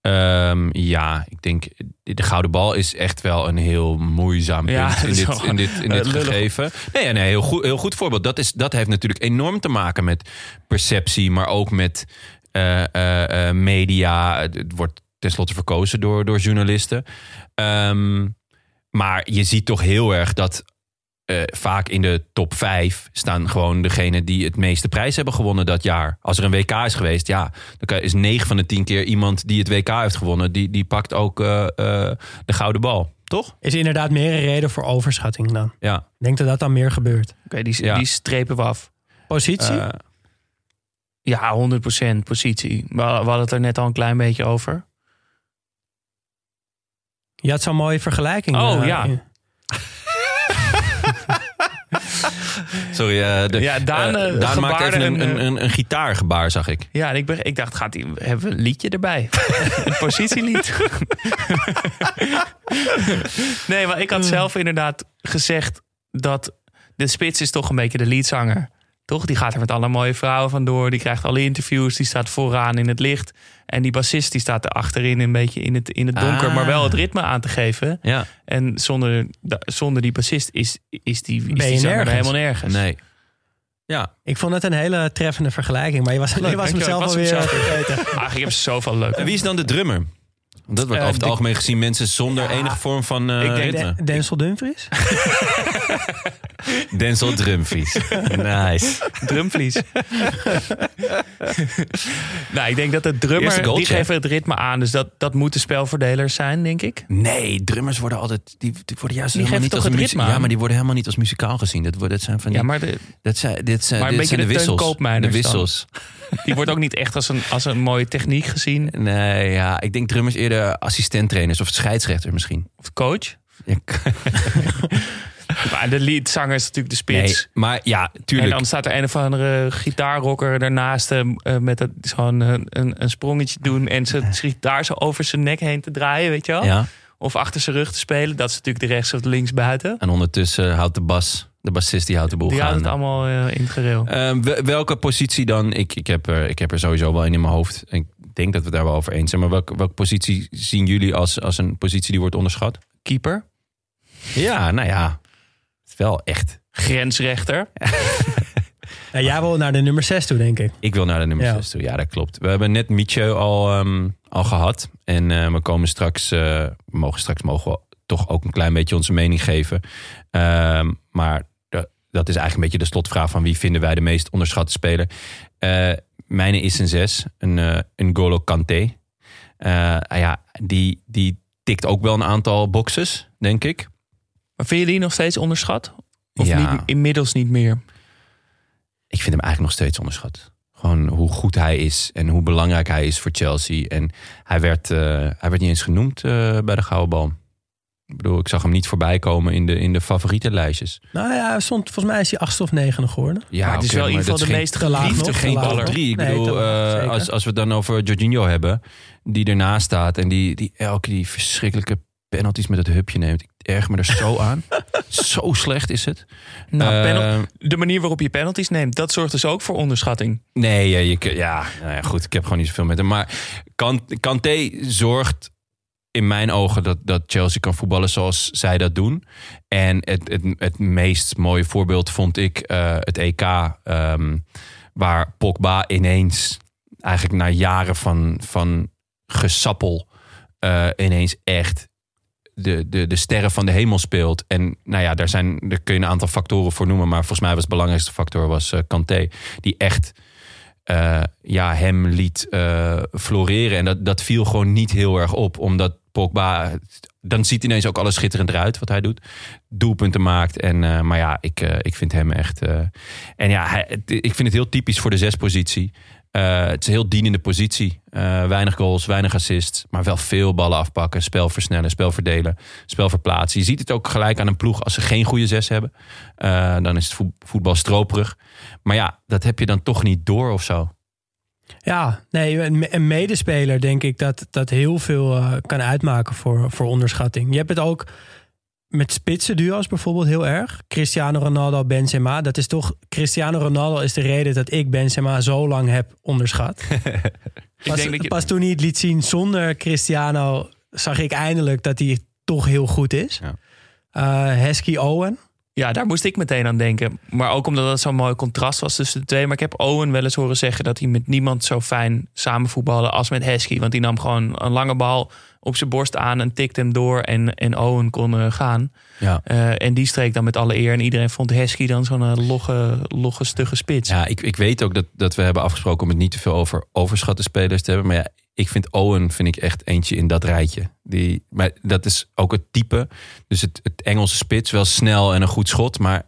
Ehm, ja, ik denk, de gouden bal is echt wel een heel moeizaam punt Ja, in dit, in dit, in eh, dit lullig. gegeven. Nee, nee heel, goed, heel goed voorbeeld. Dat, is, dat heeft natuurlijk enorm te maken met perceptie, maar ook met eh, eh, eh, media. Het wordt tenslotte verkozen door, door journalisten. Ehm, maar je ziet toch heel erg dat eh, vaak in de top 5 staan gewoon degenen die het meeste prijs hebben gewonnen dat jaar. Als er een WK is geweest, ja, dan is 9 van de 10 keer iemand die het WK heeft gewonnen, die, die pakt ook eh, eh, de gouden bal. Toch? Is inderdaad meer een reden voor overschatting dan. Ja. Ik denk dat dat dan meer gebeurt. Oké, die, Ja. die strepen we af. Positie? Ja, 100% positie. We we hadden het er net al een klein beetje over. je had zo'n mooie vergelijking. Oh, eh, ja. in- sorry, eh, de, Ja, Daan, eh, Daan maakt even een, een, een, gitaargebaar, zag ik. Ja, en ik, ben, ik dacht, gaat die, hebben we een liedje erbij? een positielied. nee, maar ik had zelf inderdaad gezegd dat de spits is toch een beetje de leadzanger. Toch? Die gaat er met alle mooie vrouwen vandoor. Die krijgt alle interviews. Die staat vooraan in het licht. En die bassist die staat er achterin een beetje in het, in het donker. Ah. Maar wel het ritme aan te geven. Ja, En zonder, zonder die bassist is, is die, is Ben die je zanger er nergens. helemaal nergens. nee. Ja, Ik vond het een hele treffende vergelijking. Maar je was, je was hem dankjewel. zelf Ik was hem alweer vergeten. Ach, ik heb zoveel leuke. en wie is dan de drummer? Dat wordt Eh, over het de- algemeen gezien mensen zonder Ja. enige vorm van eh, Ik denk ritme. De- Denzel Dumfries? Denzel Drumvries. nice. drumvlies. nou, ik denk dat de Eerste drummer, goaltje, die geven het ritme aan. Dus dat, dat moeten spelverdelers zijn, denk ik. Nee, drummers worden altijd. Die, die worden juist Die helemaal geven niet toch als ritme Ja, aan? maar die worden helemaal niet als muzikaal gezien. Dat, worden, dat zijn van die. Ja, maar de, dat zijn, dit zijn, maar een dit zijn de beetje de Teun wissels. De dan. wissels. die wordt ook niet echt als een, als een mooie techniek gezien. Nee, ja, ik denk drummers eerder assistenttrainers of scheidsrechter misschien. Of coach. Ja, Maar de leadzanger is natuurlijk de spits. nee, maar ja, En tuurlijk. dan staat er een of andere gitaarrocker daarnaast hem eh, met het, zo'n eh, een, een sprongetje doen en zijn gitaar zo over zijn nek heen te draaien, weet je wel? Ja. Of achter zijn rug te spelen. Dat is natuurlijk de rechts of de links buiten. En ondertussen houdt de bas, de bassist, die houdt de boel Die houdt het gaande. allemaal eh, in het gereel. Ehm, wel- welke positie dan? Ik, ik, heb er, ik heb er sowieso wel in in mijn hoofd. Ik denk dat we daar wel over eens zijn. Maar welke, welke positie zien jullie als, als een positie die wordt onderschat? Keeper. Ja, nou ja. Het is wel echt. Grensrechter. Ja, jij wil naar de nummer 6 toe, denk ik. Ik wil naar de nummer Ja. 6 toe. Ja, dat klopt. We hebben net Mietje al, ehm, al gehad. En eh, we komen straks, eh, we mogen straks mogen we toch ook een klein beetje onze mening geven. Ehm, maar de- dat is eigenlijk een beetje de slotvraag van wie vinden wij de meest onderschatte speler. Eh mijne is een 6, een, eh een Golo Kanté. Eh, ah ja, die, die tikt ook wel een aantal boxes, denk ik. Maar vind je die nog steeds onderschat? Of Ja. niet, inmiddels niet meer? ik vind hem eigenlijk nog steeds onderschat. Gewoon hoe goed hij is en hoe belangrijk hij is voor Chelsea. En hij werd, eh, hij werd niet eens genoemd bij de Gouden Bal. Ik bedoel, ik zag hem niet voorbij komen in de, in de favorietenlijstjes. Nou ja, stond, volgens mij is hij achtste of negende geworden. Ja, maar het is wel in ieder geval de meest geliefde geen drie. Ik Nee, bedoel, eh, als, als we het dan over Jorginho hebben, die ernaast staat en die, die elke die verschrikkelijke penalties met het hupje neemt. Ik erg me er zo aan. zo slecht is het. Nou, Eh, de manier waarop je penalties neemt, dat zorgt dus ook voor onderschatting. Nee, ja, je, ja, nou ja, goed, ik heb gewoon niet zoveel met hem. Maar Kan- Kanté zorgt in mijn ogen dat, dat Chelsea kan voetballen zoals zij dat doen. En het, het, het meest mooie voorbeeld vond ik eh, het EK... ehm, waar Pogba ineens eigenlijk na jaren van, van gesappel eh, ineens echt de, de, de sterren van de hemel speelt. En nou ja, daar, zijn, daar kun je een aantal factoren voor noemen. Maar volgens mij was de belangrijkste factor was eh, Kanté. Die echt ja, hem liet floreren. En dat, dat viel gewoon niet heel erg op. Omdat Pogba... Dan ziet ineens ook alles schitterend eruit wat hij doet. Doelpunten maakt. En, eh, maar ja, ik, eh, ik vind hem echt... eh, en ja, hij, ik vind het heel typisch voor de zespositie. Het is een heel dienende positie. Weinig goals, weinig assists. Maar wel veel ballen afpakken. Spel versnellen, spel verdelen, spel verplaatsen. Je ziet het ook gelijk aan een ploeg als ze geen goede zes hebben. Dan is het voet- voetbal stroperig. Maar ja, dat heb je dan toch niet door of zo. Ja, nee, een, medespeler denk ik dat dat heel veel eh, kan uitmaken voor, voor onderschatting. Je hebt het ook met spitsen duo's bijvoorbeeld heel erg. Cristiano Ronaldo, Benzema. Dat is toch, Cristiano Ronaldo is de reden dat ik Benzema zo lang heb onderschat. Pas, denk je- pas toen hij het liet zien zonder Cristiano, zag ik eindelijk dat hij toch heel goed is. Ja. Eh, Hesky Owen. Ja, daar moest ik meteen aan denken. Maar ook omdat het zo'n mooi contrast was tussen de twee. Maar ik heb Owen wel eens horen zeggen dat hij met niemand zo fijn samen voetbalde als met Hesky. Want die nam gewoon een lange bal op zijn borst aan en tikte hem door. En, en Owen kon eh, gaan. Ja. Eh, en die streek dan met alle eer. En iedereen vond Hesky dan zo'n eh, logge, logge, stugge spits. Ja, ik, ik weet ook dat, dat we hebben afgesproken om het niet te veel over overschatte spelers te hebben. Maar ja, ik vind Owen vind ik echt eentje in dat rijtje. Die, maar dat is ook het type. Dus het, het Engelse spits, wel snel en een goed schot. Maar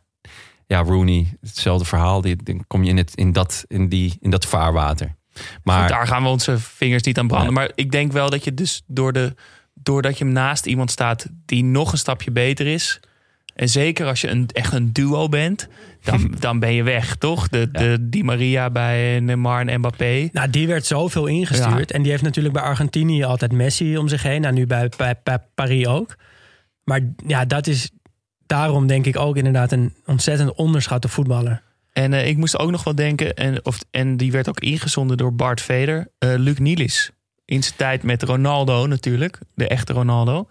ja, Rooney, hetzelfde verhaal. Die, dan kom je in, het, in, dat, in, die, in dat vaarwater. Maar Goed, daar gaan we onze vingers niet aan branden. Maar ik denk wel dat je dus door de, doordat je naast iemand staat die nog een stapje beter is. En zeker als je een, echt een duo bent, dan, dan ben je weg, toch? De, de Di Maria bij Neymar en Mbappé. Nou, die werd zoveel ingestuurd. En die heeft natuurlijk bij Argentinië altijd Messi om zich heen. Nou, nu bij, bij, bij Paris ook. Maar ja, dat is daarom denk ik ook inderdaad een ontzettend onderschatte voetballer. En eh, ik moest ook nog wel denken, en, of, en die werd ook ingezonden door Bart Veder, eh, Luc Nielis. In zijn tijd met Ronaldo natuurlijk, de echte Ronaldo.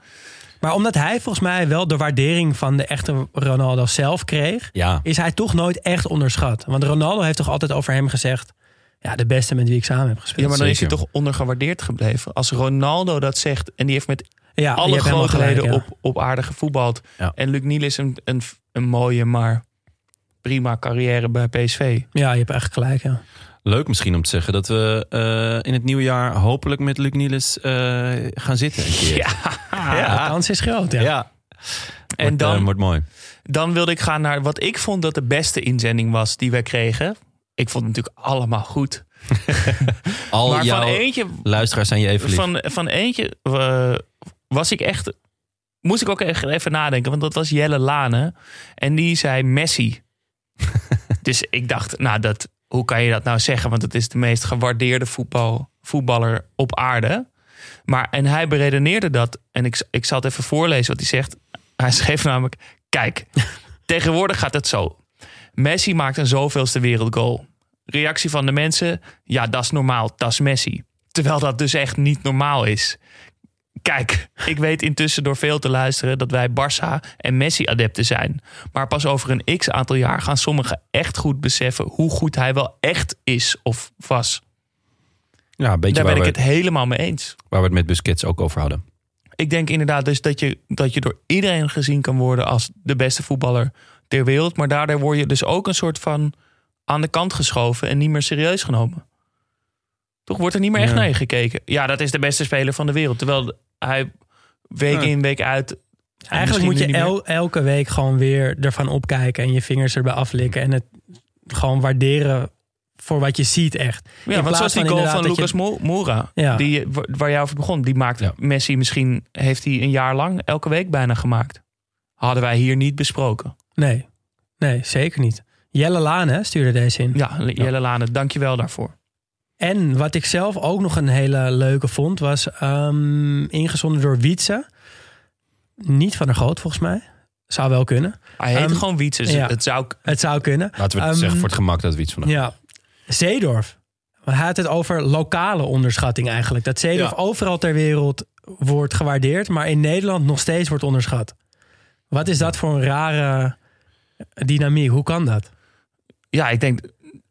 Maar omdat hij volgens mij wel de waardering van de echte Ronaldo zelf kreeg, ja, is hij toch nooit echt onderschat. Want Ronaldo heeft toch altijd over hem gezegd: ja, de beste met wie ik samen heb gespeeld. Ja, maar dan is hij toch ondergewaardeerd gebleven. Als Ronaldo dat zegt en die heeft met Ja, alle grootheden gelijk, ja. op, op aarde gevoetbald. Ja. En Luc Nielis een, een, een mooie, maar prima carrière bij PSV. Ja, je hebt echt gelijk. Ja. leuk misschien om te zeggen dat we eh, in het nieuwe jaar hopelijk met Luc Nielis eh, gaan zitten een keer. Ja, de kans is groot. Ja. Ja. En Wordt, dan, eh, wordt mooi. dan wilde ik gaan naar wat ik vond dat de beste inzending was die wij kregen. Ik vond het natuurlijk allemaal goed. Al maar van jouw eentje, luisteraars zijn je even lief. van, van eentje was ik echt... Moest ik ook echt even nadenken, want dat was Jelle Lane. En die zei Messi. dus ik dacht, nou, dat, hoe kan je dat nou zeggen? Want het is de meest gewaardeerde voetbal, voetballer op aarde. Maar, en hij beredeneerde dat. En ik, ik zal het even voorlezen wat hij zegt. Hij schreef namelijk: Kijk, tegenwoordig gaat het zo. Messi maakt een zoveelste wereldgoal. Reactie van de mensen: Ja, dat is normaal, dat is Messi. Terwijl dat dus echt niet normaal is. Kijk, ik weet intussen door veel te luisteren dat wij Barça en Messi-adepten zijn. Maar pas over een x aantal jaar gaan sommigen echt goed beseffen hoe goed hij wel echt is of was. Ja, een beetje Daar ben ik het helemaal mee eens. waar we het met Busquets ook over hadden. Ik denk inderdaad dus dat je, dat je door iedereen gezien kan worden als de beste voetballer ter wereld. Maar daardoor word je dus ook een soort van aan de kant geschoven en niet meer serieus genomen. Toch wordt er niet meer echt Ja. naar je gekeken. Ja, dat is de beste speler van de wereld. Terwijl hij week Ja. in, week uit. Eigenlijk moet je el- elke week gewoon weer ervan opkijken en je vingers erbij aflikken. En het gewoon waarderen voor wat je ziet echt. Ja, In want zoals die goal van Lucas Mo- Moura, Ja. die, wa- waar jij over begon, die maakt Ja. Messi misschien, heeft hij een jaar lang elke week bijna gemaakt. Hadden wij hier niet besproken. Nee, nee, zeker niet. Jelle Laan hè, stuurde deze in. Ja, Jelle Lane, dank je wel daarvoor. En wat ik zelf ook nog een hele leuke vond, was ehm, ingezonden door Wietse. Niet van der Groot volgens mij. Zou wel kunnen. Hij heet Ehm, gewoon Wietse. dus ja. Het zou Het zou kunnen. Laten we het Ehm, zeggen voor het gemak dat we iets van hebben. Ja. Zeedorf. Hij had het over lokale onderschatting eigenlijk. Dat Zeedorf Ja. overal ter wereld wordt gewaardeerd, maar in Nederland nog steeds wordt onderschat. Wat is dat voor een rare dynamiek? Hoe kan dat? Ja, ik denk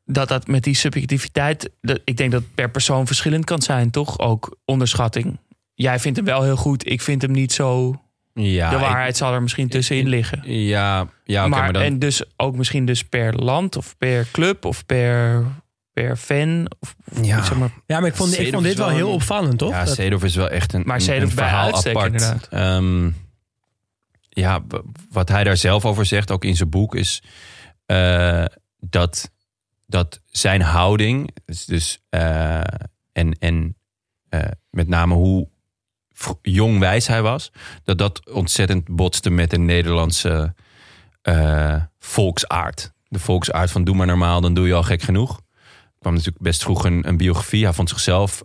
dat dat met die subjectiviteit... Dat, ik denk dat het per persoon verschillend kan zijn, toch? Ook onderschatting. Jij vindt hem wel heel goed, ik vind hem niet zo... Ja, de ik- waarheid zal er misschien tussenin liggen. ja, ja oké, maar, maar dan... En dus ook misschien dus per land of per club of per, per fan. Of, Ja. zeg maar, Ja, maar ik vond, ik vond dit wel wel heel opvallend, toch? Ja, Seedorf is wel echt een, Maar een, een bij verhaal uitstek, apart. inderdaad. Ehm, ja, wat hij daar zelf over zegt, ook in zijn boek, is eh, dat, dat zijn houding, dus, dus, eh, en, en eh, met name hoe jong wijs hij was, dat dat ontzettend botste met de Nederlandse eh, volksaard. De volksaard van doe maar normaal, dan doe je al gek genoeg. Er kwam natuurlijk best vroeg een, biografie. Hij vond zichzelf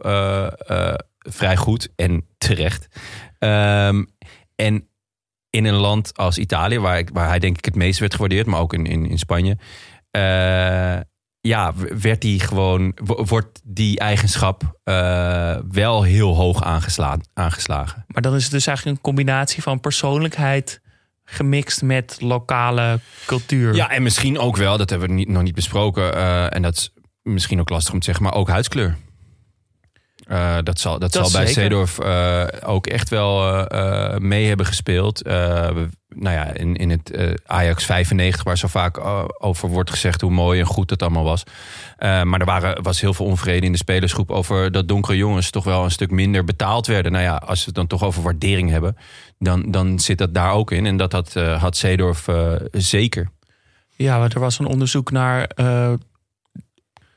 vrij goed en terecht. Ehm, en in een land als Italië, waar, ik, waar hij denk ik het meest werd gewaardeerd, maar ook in, in, in Spanje. Ja, werd die gewoon, wo- wordt die eigenschap eh, wel heel hoog aangeslaan, aangeslagen. maar dan is het dus eigenlijk een combinatie van persoonlijkheid gemixt met lokale cultuur. Ja, en misschien ook wel, dat hebben we niet, nog niet besproken. eh, en dat is misschien ook lastig om te zeggen, maar ook huidskleur. Eh, dat zal, dat Dat zal bij. Seedorf eh, ook echt wel eh, mee hebben gespeeld. We- nou ja, in, in het Ajax 95, waar zo vaak over wordt gezegd hoe mooi en goed het allemaal was. Maar er waren, was heel veel onvrede in de spelersgroep over dat donkere jongens toch wel een stuk minder betaald werden. Nou ja, als we het dan toch over waardering hebben, dan, dan zit dat daar ook in. En dat had, had Seedorf zeker. Ja, want er was een onderzoek naar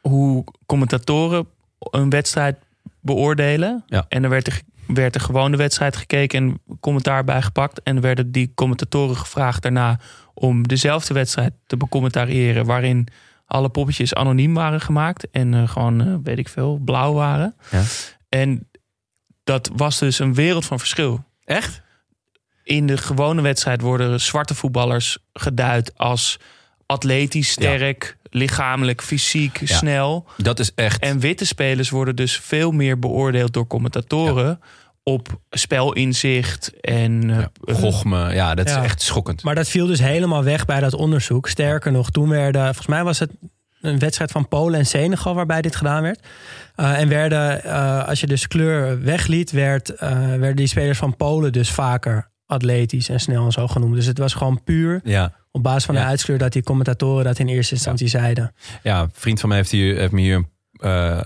hoe commentatoren een wedstrijd beoordelen. Ja. En er werd er, werd er gewoon de wedstrijd gekeken en commentaar bijgepakt. En werden die commentatoren gevraagd daarna om dezelfde wedstrijd te becommentariëren. Waarin alle poppetjes anoniem waren gemaakt. En eh, gewoon, eh, weet ik veel, blauw waren. Ja. En dat was dus een wereld van verschil. Echt? In de gewone wedstrijd worden zwarte voetballers geduid als atletisch sterk, lichamelijk, fysiek, Ja. snel. Dat is echt. En witte spelers worden dus veel meer beoordeeld door commentatoren op spelinzicht en eh, eh, Gochme, ja, dat Ja. is echt schokkend. Maar dat viel dus helemaal weg bij dat onderzoek. Sterker nog, toen werden, volgens mij was het een wedstrijd van Polen en Senegal waarbij dit gedaan werd. Uh, en werden, uh, als je dus kleur wegliet, werd, uh, werden die spelers van Polen dus vaker atletisch en snel en zo genoemd. Dus het was gewoon puur Ja. Op basis van Ja. de uitskleur dat die commentatoren dat in eerste instantie zeiden. Ja, een vriend van mij heeft, hier, heeft me hier eh,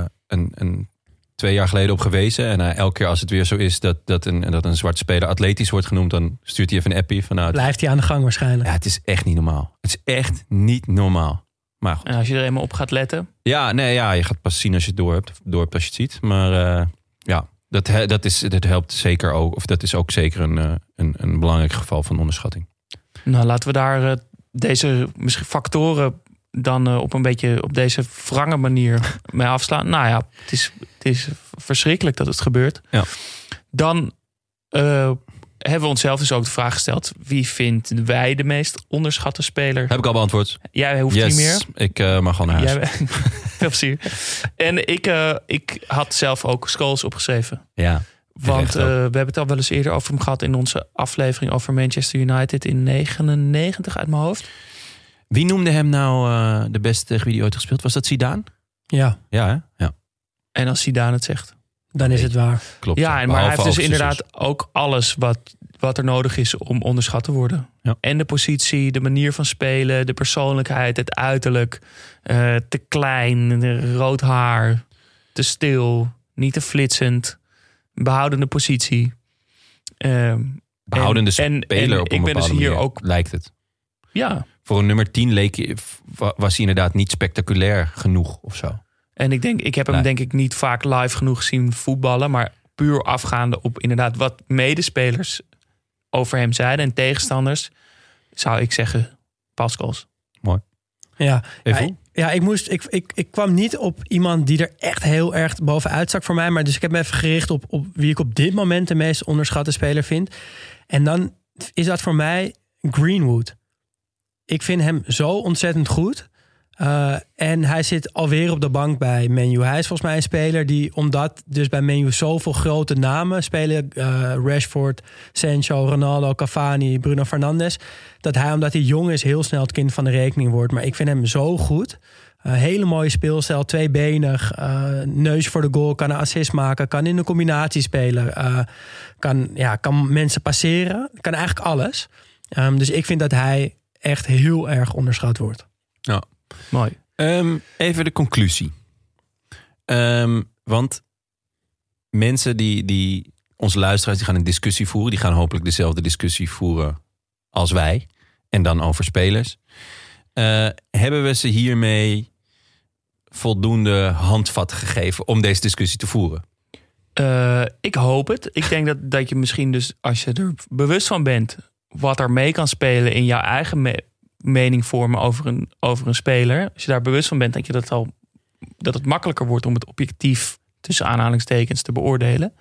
eh, een, een, twee jaar geleden op gewezen. En eh, elke keer als het weer zo is dat, dat, een, dat een zwart speler atletisch wordt genoemd, dan stuurt hij even een appie vanuit. Blijft hij aan de gang waarschijnlijk. Ja, het is echt niet normaal. Het is echt niet normaal. Maar goed. en als je er eenmaal op gaat letten. Ja, nee, ja, je gaat pas zien als je het door hebt, door hebt als je het ziet. Maar eh, ja, dat, he- dat, is, dat helpt zeker ook. Of dat is ook zeker een, eh, een, een belangrijk geval van onderschatting. Nou, laten we daar eh, deze misschien factoren dan eh, op een beetje op deze wrange manier mee afslaan. Nou ja, het is, het is verschrikkelijk dat het gebeurt. Ja. Dan eh, hebben we onszelf dus ook de vraag gesteld: wie vinden wij de meest onderschatte speler? Heb ik al beantwoord. Jij hoeft yes, niet meer. ik eh, mag gewoon naar huis. Jij, veel plezier. En ik, ik had zelf ook Scholes opgeschreven. Ja, Want eh, we hebben het al wel eens eerder over hem gehad in onze aflevering over Manchester United in 99 uit mijn hoofd. Wie noemde hem nou eh, de beste tegen wie hij ooit gespeeld? Was dat Zidane? Ja, Ja, hè? Ja, En als Zidane het zegt. dan is het waar. klopt. Ja, en maar hij heeft dus inderdaad ook alles wat, wat er nodig is om onderschat te worden. Ja. En de positie, de manier van spelen, de persoonlijkheid, het uiterlijk. eh, te klein, rood haar, te stil, niet te flitsend, behoudende positie. Ehm, Behoudende en- speler en op een ik ben dus hier manier, ook- lijkt het. ja, Voor een nummer 10 leek, was hij inderdaad niet spectaculair genoeg of zo. En ik denk, ik heb hem Nee. denk ik niet vaak live genoeg gezien voetballen, maar puur afgaande op inderdaad wat medespelers over hem zeiden en tegenstanders, zou ik zeggen Pascals. Ja, Even ja, ik, moest, ik, ik, ik kwam niet op iemand die er echt heel erg bovenuit stak voor mij. Maar dus ik heb me even gericht op, op wie ik op dit moment de meest onderschatte speler vind. En dan is dat voor mij Greenwood. Ik vind hem zo ontzettend goed. Uh, en hij zit alweer op de bank bij Menu. Hij is volgens mij een speler die, omdat dus bij Menu zoveel grote namen spelen, uh, Rashford, Sancho, Ronaldo, Cavani, Bruno Fernandes, dat hij, omdat hij jong is, heel snel het kind van de rekening wordt. Maar ik vind hem zo goed. Eh, hele mooie speelstijl, tweebenig, eh neus voor de goal, kan een assist maken, kan in een combinatie spelen, eh, kan, ja, kan mensen passeren, kan eigenlijk alles. Ehm, dus ik vind dat hij echt heel erg onderschat wordt. Ja. Mooi. Ehm, even de conclusie. Ehm, want mensen die, die, onze luisteraars, die gaan een discussie voeren. Die gaan hopelijk dezelfde discussie voeren als wij. En dan over spelers. Eh, hebben we ze hiermee voldoende handvat gegeven om deze discussie te voeren? Eh, ik hoop het. Ik denk dat, dat je misschien dus, als je er bewust van bent, wat er mee kan spelen in jouw eigen mening vormen over een, over een speler. Als je daar bewust van bent, denk je dat het, al, dat het makkelijker wordt om het objectief tussen aanhalingstekens te beoordelen.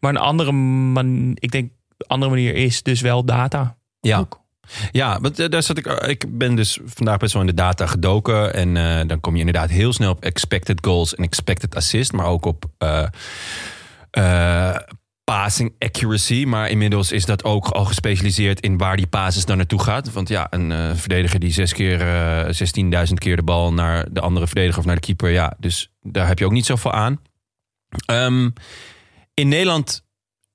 Maar een andere, man, ik denk, andere manier is dus wel data. Ja. Ook. Ja, want eh, daar zat ik. Ik ben dus vandaag best wel in de data gedoken. En eh, dan kom je inderdaad heel snel op expected goals en expected assist. Maar ook op eh, eh, passing accuracy. Maar inmiddels is dat ook al gespecialiseerd in waar die passes dan naartoe gaat. Want ja, een eh, verdediger die zes keer, eh 16.000 keer de bal naar de andere verdediger of naar de keeper. Ja, dus daar heb je ook niet zoveel aan. Ehm, in Nederland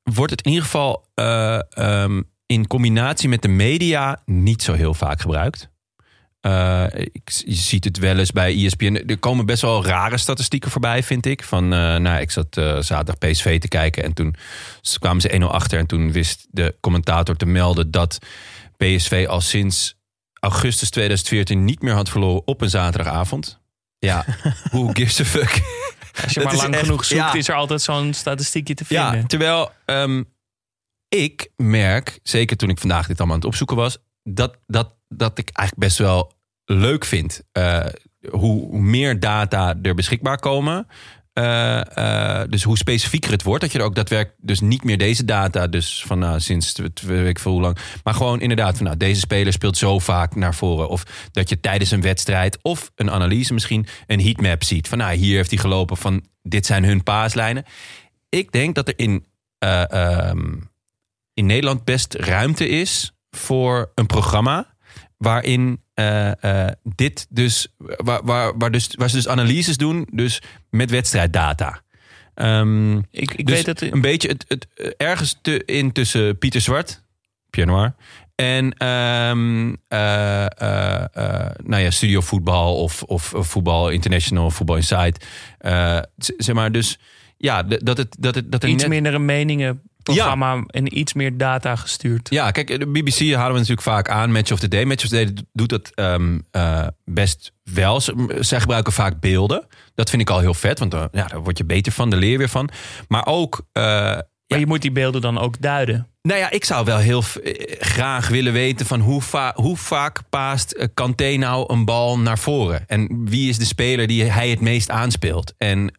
wordt het in ieder geval eh, ehm, in combinatie met de media niet zo heel vaak gebruikt. Eh, ik, je ziet het wel eens bij ESPN. Er komen best wel rare statistieken voorbij, vind ik. Van, eh, nou, ik zat eh, zaterdag PSV te kijken en toen kwamen ze 1-0 achter. En toen wist de commentator te melden dat PSV al sinds augustus 2014 niet meer had verloren op een zaterdagavond. Ja, who gives a fuck? Als je Dat maar is lang echt- genoeg zoekt, ja. is er altijd zo'n statistiekje te vinden. Ja, terwijl ehm, ik merk, zeker toen ik vandaag dit allemaal aan het opzoeken was, dat, dat, dat ik eigenlijk best wel leuk vind eh, hoe, meer data er beschikbaar komen. Eh, eh, dus hoe specifieker het wordt. Dat je er ook daadwerkelijk dus niet meer deze data, dus van nou, sinds weet ik veel hoe lang. Maar gewoon inderdaad van nou, deze speler speelt zo vaak naar voren. Of dat je tijdens een wedstrijd of een analyse misschien een heatmap ziet. Van nou, hier heeft hij gelopen van dit zijn hun paaslijnen. Ik denk dat er in, eh, ehm, in Nederland best ruimte is voor een programma waarin eh, eh, dit dus waar, waar, waar dus waar ze dus analyses doen, dus met wedstrijddata. Ehm, Ik, ik dus weet dat... een beetje het, het, eh, ergens te, in tussen Pieter Zwart, Pierre Noir, en ehm, eh, eh, eh, nou ja, Studio Voetbal of, of Voetbal International, Voetbal Insight. Eh, z- zeg maar, dus ja, dat het dat het dat er iets net minder een meningenprogramma en iets meer data gestuurd. ja, kijk, de BBC halen we natuurlijk vaak aan. Match of the Day. Match of the Day doet dat ehm, eh, best wel. Ze- Zij gebruiken vaak beelden. Dat vind ik al heel vet, want eh, ja, daar word je beter van, daar leer je weer van. Maar ook, eh, Maar je moet die beelden dan ook duiden. nou ja, ik zou wel heel graag willen weten van hoe, va- hoe vaak paast Kanté nou een bal naar voren? En wie is de speler die hij het meest aanspeelt? En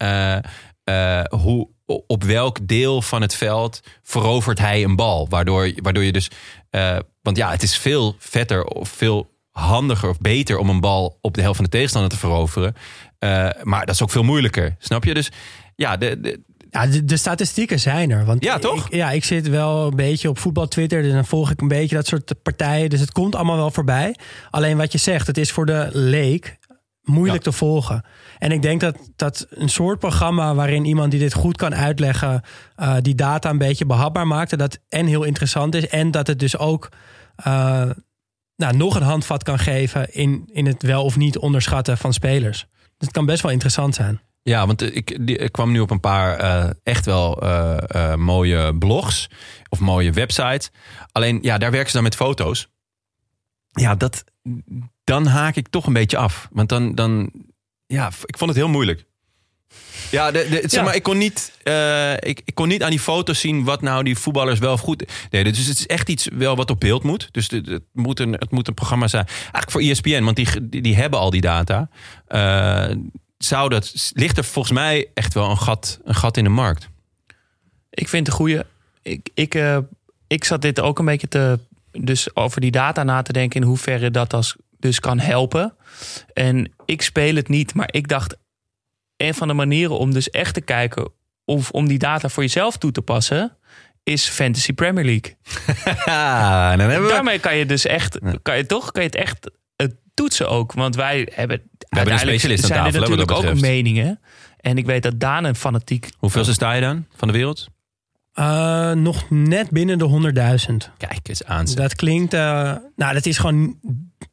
hoe, op welk deel van het veld verovert hij een bal? Waardoor, waardoor je dus... eh, want ja, het is veel vetter of veel handiger of beter om een bal op de helft van de tegenstander te veroveren. Eh, maar dat is ook veel moeilijker, snap je? Dus ja, de, de, Ja, de, de statistieken zijn er. Want Ja, toch? Ik, ja, ik zit wel een beetje op voetbal Twitter. Dus dan volg ik een beetje dat soort partijen. Dus het komt allemaal wel voorbij. Alleen wat je zegt, het is voor de leek moeilijk te volgen. En ik denk dat, dat een soort programma waarin iemand die dit goed kan uitleggen, eh, die data een beetje behapbaar maakt, dat en heel interessant is, en dat het dus ook eh, nou, nog een handvat kan geven in, in het wel of niet onderschatten van spelers. Dus het kan best wel interessant zijn. Ja, want ik, die- ik kwam nu op een paar eh, echt wel mooie blogs of mooie websites. Alleen, ja, daar werken ze dan met foto's. Ja, dat, dan haak ik toch een beetje af. Want dan, dan ja, ik vond het heel moeilijk. Ja, de, de, zeg Ja. maar, ik, kon niet, eh, ik, ik kon niet aan die foto's zien wat nou die voetballers wel of goed deden. Dus het is echt iets wel wat op beeld moet. Dus het, het, moet, een, het moet een programma zijn. Eigenlijk voor ESPN, want die, die, die hebben al die data. Eh, zou dat, ligt er volgens mij echt wel een gat, een gat in de markt. Ik vind het goede. Ik, ik, eh, ik zat dit ook een beetje te. Dus over die data na te denken in hoeverre dat als, dus kan helpen. En ik speel het niet, maar ik dacht. Een van de manieren om dus echt te kijken of om die data voor jezelf toe te passen, is Fantasy Premier League. Ja, dan hebben we... Daarmee kan je dus echt, kan je toch, kan je het echt eh, toetsen ook. Want wij hebben hebben een specialist aan zijn er tafel, hè, wat natuurlijk ook meningen. En ik weet dat Daan een fanatiek... Hoeveelste sta je dan van de wereld? Eh, nog net binnen de 100.000. Kijk eens aan. Dat klinkt... eh, nou, dat is gewoon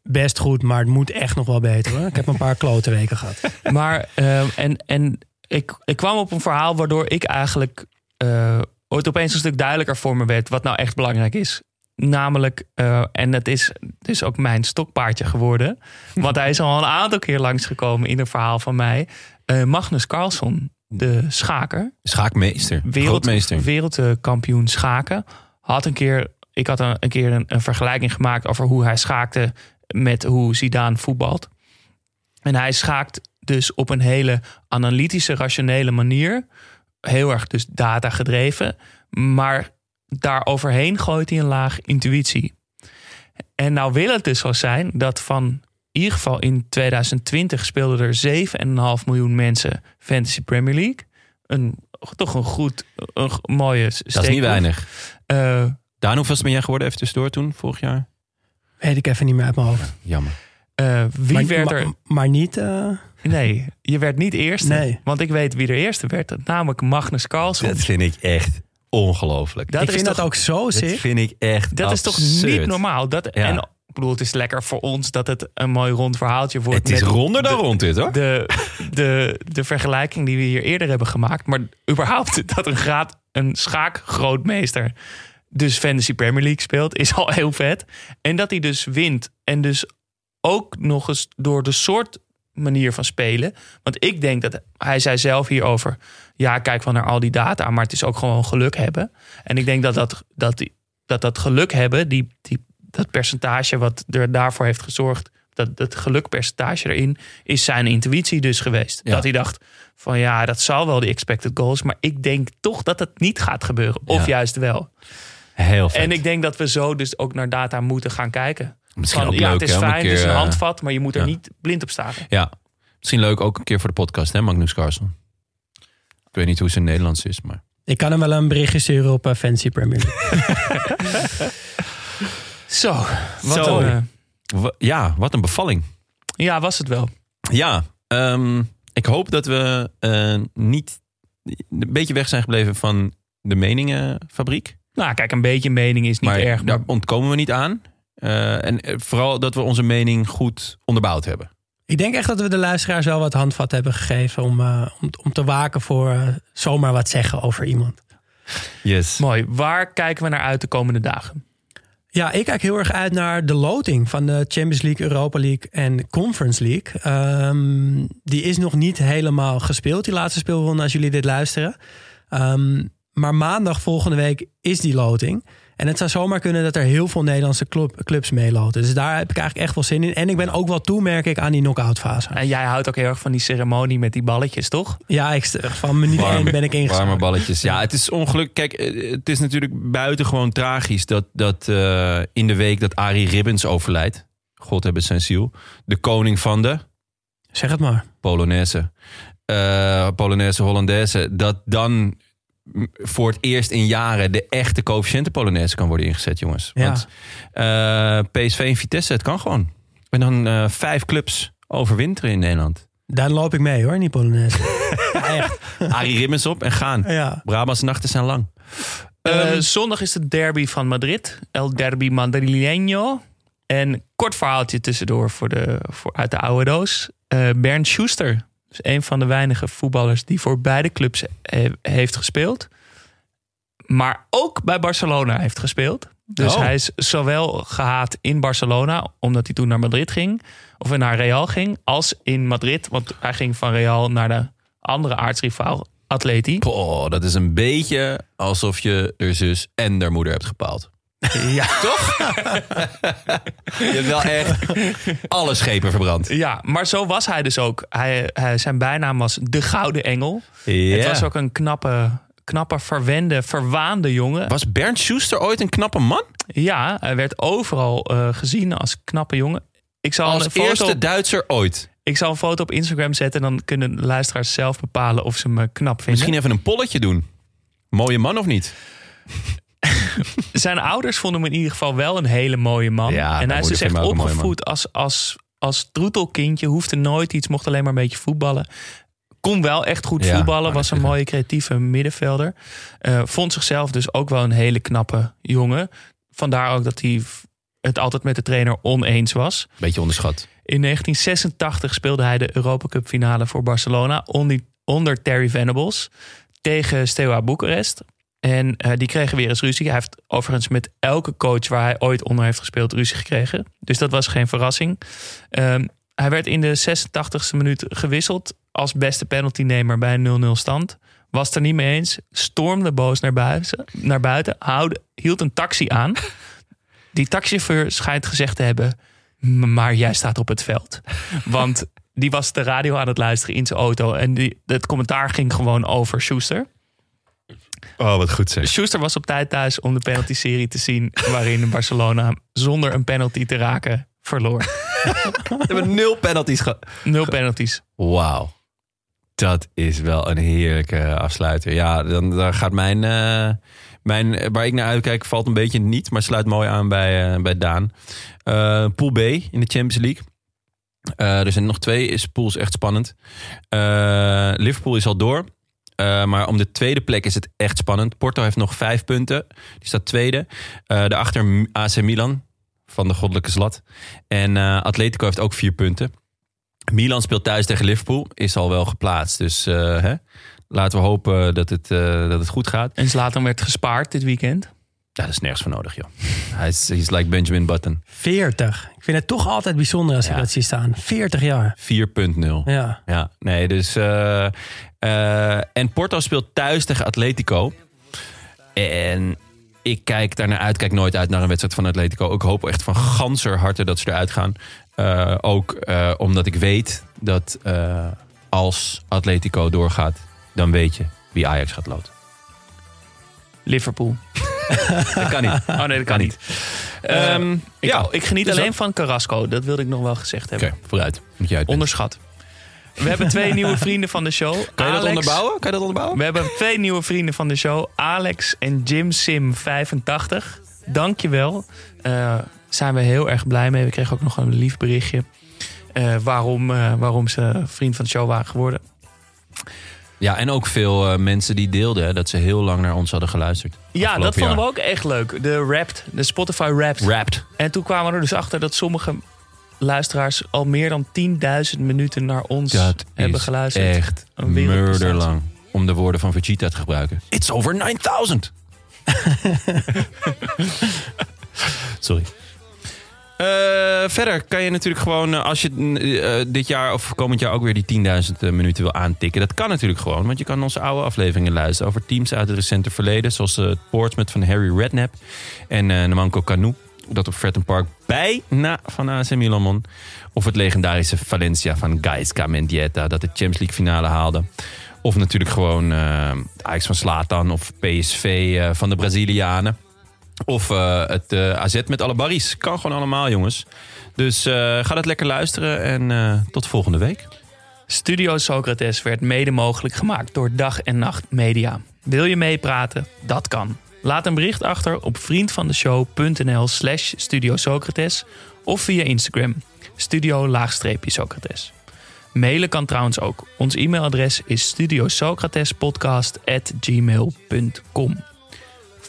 best goed, maar het moet echt nog wel beter. Hoor. Ik heb een paar klote weken gehad. Maar, ehm, en, en ik, ik kwam op een verhaal waardoor ik eigenlijk... eh ooit opeens een stuk duidelijker voor me werd... wat nou echt belangrijk is. Namelijk, eh, en het is, is ook mijn stokpaardje geworden... want hij is al een aantal keer langsgekomen in een verhaal van mij... eh, Magnus Carlsen, de schaker... Schaakmeester. wereld, Grootmeester. wereldkampioen schaken. Had een keer, ik had een, een keer een, een vergelijking gemaakt over hoe hij schaakte met hoe Zidane voetbalt. En hij schaakt dus op een hele analytische, rationele manier. Heel erg dus data gedreven. Maar daar overheen gooit hij een laag intuïtie. En nou wil het dus zo zijn dat van in ieder geval in 2020 speelden er 7,5 miljoen mensen Fantasy Premier League. Een, toch een goed, een mooie steek. Dat is niet weinig. Eh, Daan, hoeveel ben jij geworden even tussendoor toen, vorig jaar? Weet ik even niet meer uit mijn hoofd. Jammer. eh, wie maar, werd er... maar niet... eh, Nee, je werd niet eerste. Nee. Want ik weet wie er eerste werd. Namelijk Magnus Carlsen. Dat vind ik echt ongelooflijk. Dat ik is vind toch- dat ook zo Dat sick. vind ik echt Dat is toch niet normaal? Dat, Ja. En bedoel, het is lekker voor ons dat het een mooi rond verhaaltje wordt. Het is ronder dan de- rond dit, hoor. De, de, de vergelijking die we hier eerder hebben gemaakt. Maar überhaupt dat een, graad, een schaakgrootmeester dus Fantasy Premier League speelt, is al heel vet. En dat hij dus wint. En dus ook nog eens door de soort manier van spelen. Want ik denk dat hij zei zelf hierover. Ja, kijk wel naar al die data, maar het is ook gewoon geluk hebben. En ik denk dat dat, dat, dat, dat geluk hebben, die, die, dat percentage wat er daarvoor heeft gezorgd, dat, dat gelukpercentage erin, is zijn intuïtie dus geweest. Ja. Dat hij dacht van ja, dat zal wel die expected goals, maar ik denk toch dat het niet gaat gebeuren. Of Ja. juist wel. Heel vet. En ik denk dat we zo dus ook naar data moeten gaan kijken. Misschien Van, ook ja, leuk, het is hè, fijn, het is keer, een eh, handvat, maar je moet er ja. niet blind op staan. Ja, misschien leuk ook een keer voor de podcast, hè, Magnus Carlsen. Ik weet niet hoe zijn Nederlands is, maar... Ik kan hem wel een berichtje sturen op eh, Fancy Premier League. Zo, wat Zo. een, eh, Ja, wat een bevalling. ja, was het wel. Ja, ehm, ik hoop dat we eh, niet een beetje weg zijn gebleven van de meningenfabriek. Nou, kijk, een beetje mening is niet maar erg. daar Maar ontkomen we niet aan. Eh, en vooral dat we onze mening goed onderbouwd hebben. ik denk echt dat we de luisteraars wel wat handvat hebben gegeven om, eh, om, om te waken voor zomaar wat zeggen over iemand. Yes. mooi. Waar kijken we naar uit de komende dagen? Ja, ik kijk heel erg uit naar de loting van de Champions League, Europa League en Conference League. Ehm, die is nog niet helemaal gespeeld, die laatste speelronde, als jullie dit luisteren. Ehm, maar maandag volgende week is die loting. En het zou zomaar kunnen dat er heel veel Nederlandse club- clubs meeloten. Dus daar heb ik eigenlijk echt wel zin in. En ik ben ook wel toe, merk ik, aan die knock-out fase. En jij houdt ook heel erg van die ceremonie met die balletjes, toch? Ja, ik, van minuut één ben ik Warme ingeschakeld. balletjes. Ja, het is ongeluk. Kijk, eh, het is natuurlijk buitengewoon tragisch dat, dat eh, in de week dat Arie Ribbens overlijdt. God hebben zijn ziel. De koning van de Zeg het maar. Polonaise. eh Polonaise, Hollandaise. Dat dan voor het eerst in jaren de echte coëfficiënten Polonaise kan worden ingezet, jongens. Ja. Want eh, PSV en Vitesse, het kan gewoon. En dan eh, vijf clubs overwinteren in Nederland. Daar loop ik mee hoor, in die Polonaise. echt. Arie Ribbens op en gaan. Ja. Brabantse nachten zijn lang. Eh, Ehm, zondag is de derby van Madrid. El Derby Madrileño. En kort verhaaltje tussendoor voor de, voor, uit de oude doos. Eh Bernd Schuster. Dus een van de weinige voetballers die voor beide clubs he- heeft gespeeld. Maar ook bij Barcelona heeft gespeeld. Dus Oh. hij is zowel gehaat in Barcelona, omdat hij toen naar Madrid ging. Of naar Real ging, als in Madrid. Want hij ging van Real naar de andere aartsrivaal Atleti. Oh, dat is een beetje alsof je er zus en haar moeder hebt gepaald. Ja, Toch? je hebt wel echt alle schepen verbrand. Ja, maar zo was hij dus ook. Hij, hij, zijn bijnaam was de Gouden Engel. Het was ook een knappe, knappe, verwende, verwaande jongen. Was Bernd Schuster ooit een knappe man? Ja, hij werd overal eh, gezien als knappe jongen. Ik zal, Als een foto, eerste Duitser ooit. ik zal een foto op Instagram zetten... en dan kunnen de luisteraars zelf bepalen of ze me knap vinden. Misschien even een polletje doen. Mooie man of niet? Zijn ouders vonden hem in ieder geval wel een hele mooie man. Ja, en hij is dus echt opgevoed als, als als troetelkindje, hoefde nooit iets, mocht alleen maar een beetje voetballen. Kon wel echt goed Ja, voetballen, was een mooie creatieve middenvelder. Eh, vond zichzelf dus ook wel een hele knappe jongen. Vandaar ook dat hij het altijd met de trainer oneens was. Beetje onderschat. In 1986 speelde hij de Europa Cup finale voor Barcelona onder, onder Terry Venables tegen Steaua Boekarest. En eh, die kregen weer eens ruzie. Hij heeft overigens met elke coach waar hij ooit onder heeft gespeeld ruzie gekregen. Dus dat was geen verrassing. Ehm, hij werd in de 86e minuut gewisseld als beste penaltynemer bij een 0-0 stand. Was er niet mee eens. Stormde boos naar buiten. Naar buiten hield een taxi aan. Die taxichauffeur schijnt gezegd te hebben... "M- maar jij staat op het veld. Want die was de radio aan het luisteren in zijn auto. En die, het commentaar ging gewoon over Schuster. Oh, wat goed zeg. Schuster was op tijd thuis om de penalty-serie te zien... waarin Barcelona zonder een penalty te raken verloor. We hebben nul penalties gehad. Nul penalties. Wauw. Dat is wel een heerlijke afsluiter. Ja, dan, dan gaat mijn, eh, mijn... Waar ik naar uitkijk valt een beetje niet, maar sluit mooi aan bij, eh, bij Daan. Eh, pool B in de Champions League. Eh, er zijn nog twee is pools echt spannend. Eh, Liverpool is al door. Eh, maar om de tweede plek is het echt spannend. Porto heeft nog vijf punten. Die staat tweede. Eh daarachter AC Milan van de goddelijke zlat. En eh, Atletico heeft ook vier punten. Milan speelt thuis tegen Liverpool. Is al wel geplaatst. Dus eh, hè, laten we hopen dat het, eh, dat het goed gaat. En Zlatan werd gespaard dit weekend. Ja, dat is nergens voor nodig, joh. Hij is he's like Benjamin Button. 40. Ik vind het toch altijd bijzonder als ik Ja. dat zie staan. 40 jaar. 4.0. Ja. Ja, nee, dus. eh, eh, en Porto speelt thuis tegen Atletico. En ik kijk daar naar uit. Kijk nooit uit naar een wedstrijd van Atletico. Ik hoop echt van ganser harte dat ze eruit gaan. Eh, ook eh, omdat ik weet dat als Atletico doorgaat, dan weet je wie Ajax gaat loten. Liverpool. Dat kan niet. Oh nee, dat kan niet. Ehm, ik, ja, ik geniet dus alleen dat- van Carrasco. Dat wilde ik nog wel gezegd Oké, hebben. vooruit. Moet je uit. Onderschat. We hebben twee nieuwe vrienden van de show. Kan je dat onderbouwen? Kan je dat onderbouwen? We hebben twee nieuwe vrienden van de show. Alex en Jim Sim 85. Dankjewel. Eh zijn we heel erg blij mee. We kregen ook nog een lief berichtje. eh, waarom, eh, waarom ze vriend van de show waren geworden. Ja, en ook veel eh, mensen die deelden hè, dat ze heel lang naar ons hadden geluisterd. Ja, dat vonden we ook echt leuk. De Wrapped, de Spotify Wrapped. Wrapped. En toen kwamen we er dus achter dat sommige luisteraars al meer dan 10.000 minuten naar ons Dat hebben is geluisterd. echt Een murderlang. Om de woorden van Vegeta te gebruiken. It's over 9000. Sorry. Eh, verder kan je natuurlijk gewoon, eh, als je eh, dit jaar of komend jaar ook weer die 10.000 minuten wil aantikken. Dat kan natuurlijk gewoon, want je kan onze oude afleveringen luisteren over teams uit het recente verleden. Zoals het Portsmouth van Harry Redknapp en eh Namanco Canu. Dat op Fratton Park bijna van AC Milan. Of het legendarische Valencia van Gaisca Mendieta dat de Champions League finale haalde. Of natuurlijk gewoon eh Ajax van Slatan of PSV eh, van de Brazilianen. Of eh, het AZ met alle barries. Kan gewoon allemaal, jongens. Dus ga dat lekker luisteren en tot volgende week. Studio Socrates werd mede mogelijk gemaakt door Dag en Nacht Media. Wil je meepraten? Dat kan. Laat een bericht achter op vriendvandeshow.nl slash Studio Socrates of via Instagram studio-socrates. Mailen kan trouwens ook. Ons e-mailadres is studiosocratespodcast.gmail.com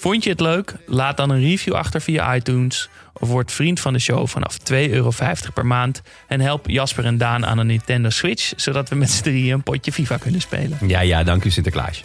Vond je het leuk? Laat dan een review achter via iTunes of word vriend van de show vanaf 2,50 euro per maand. En help Jasper en Daan aan een Nintendo Switch, zodat we met z'n drieën een potje FIFA kunnen spelen. Ja, ja, dank u Sinterklaasje.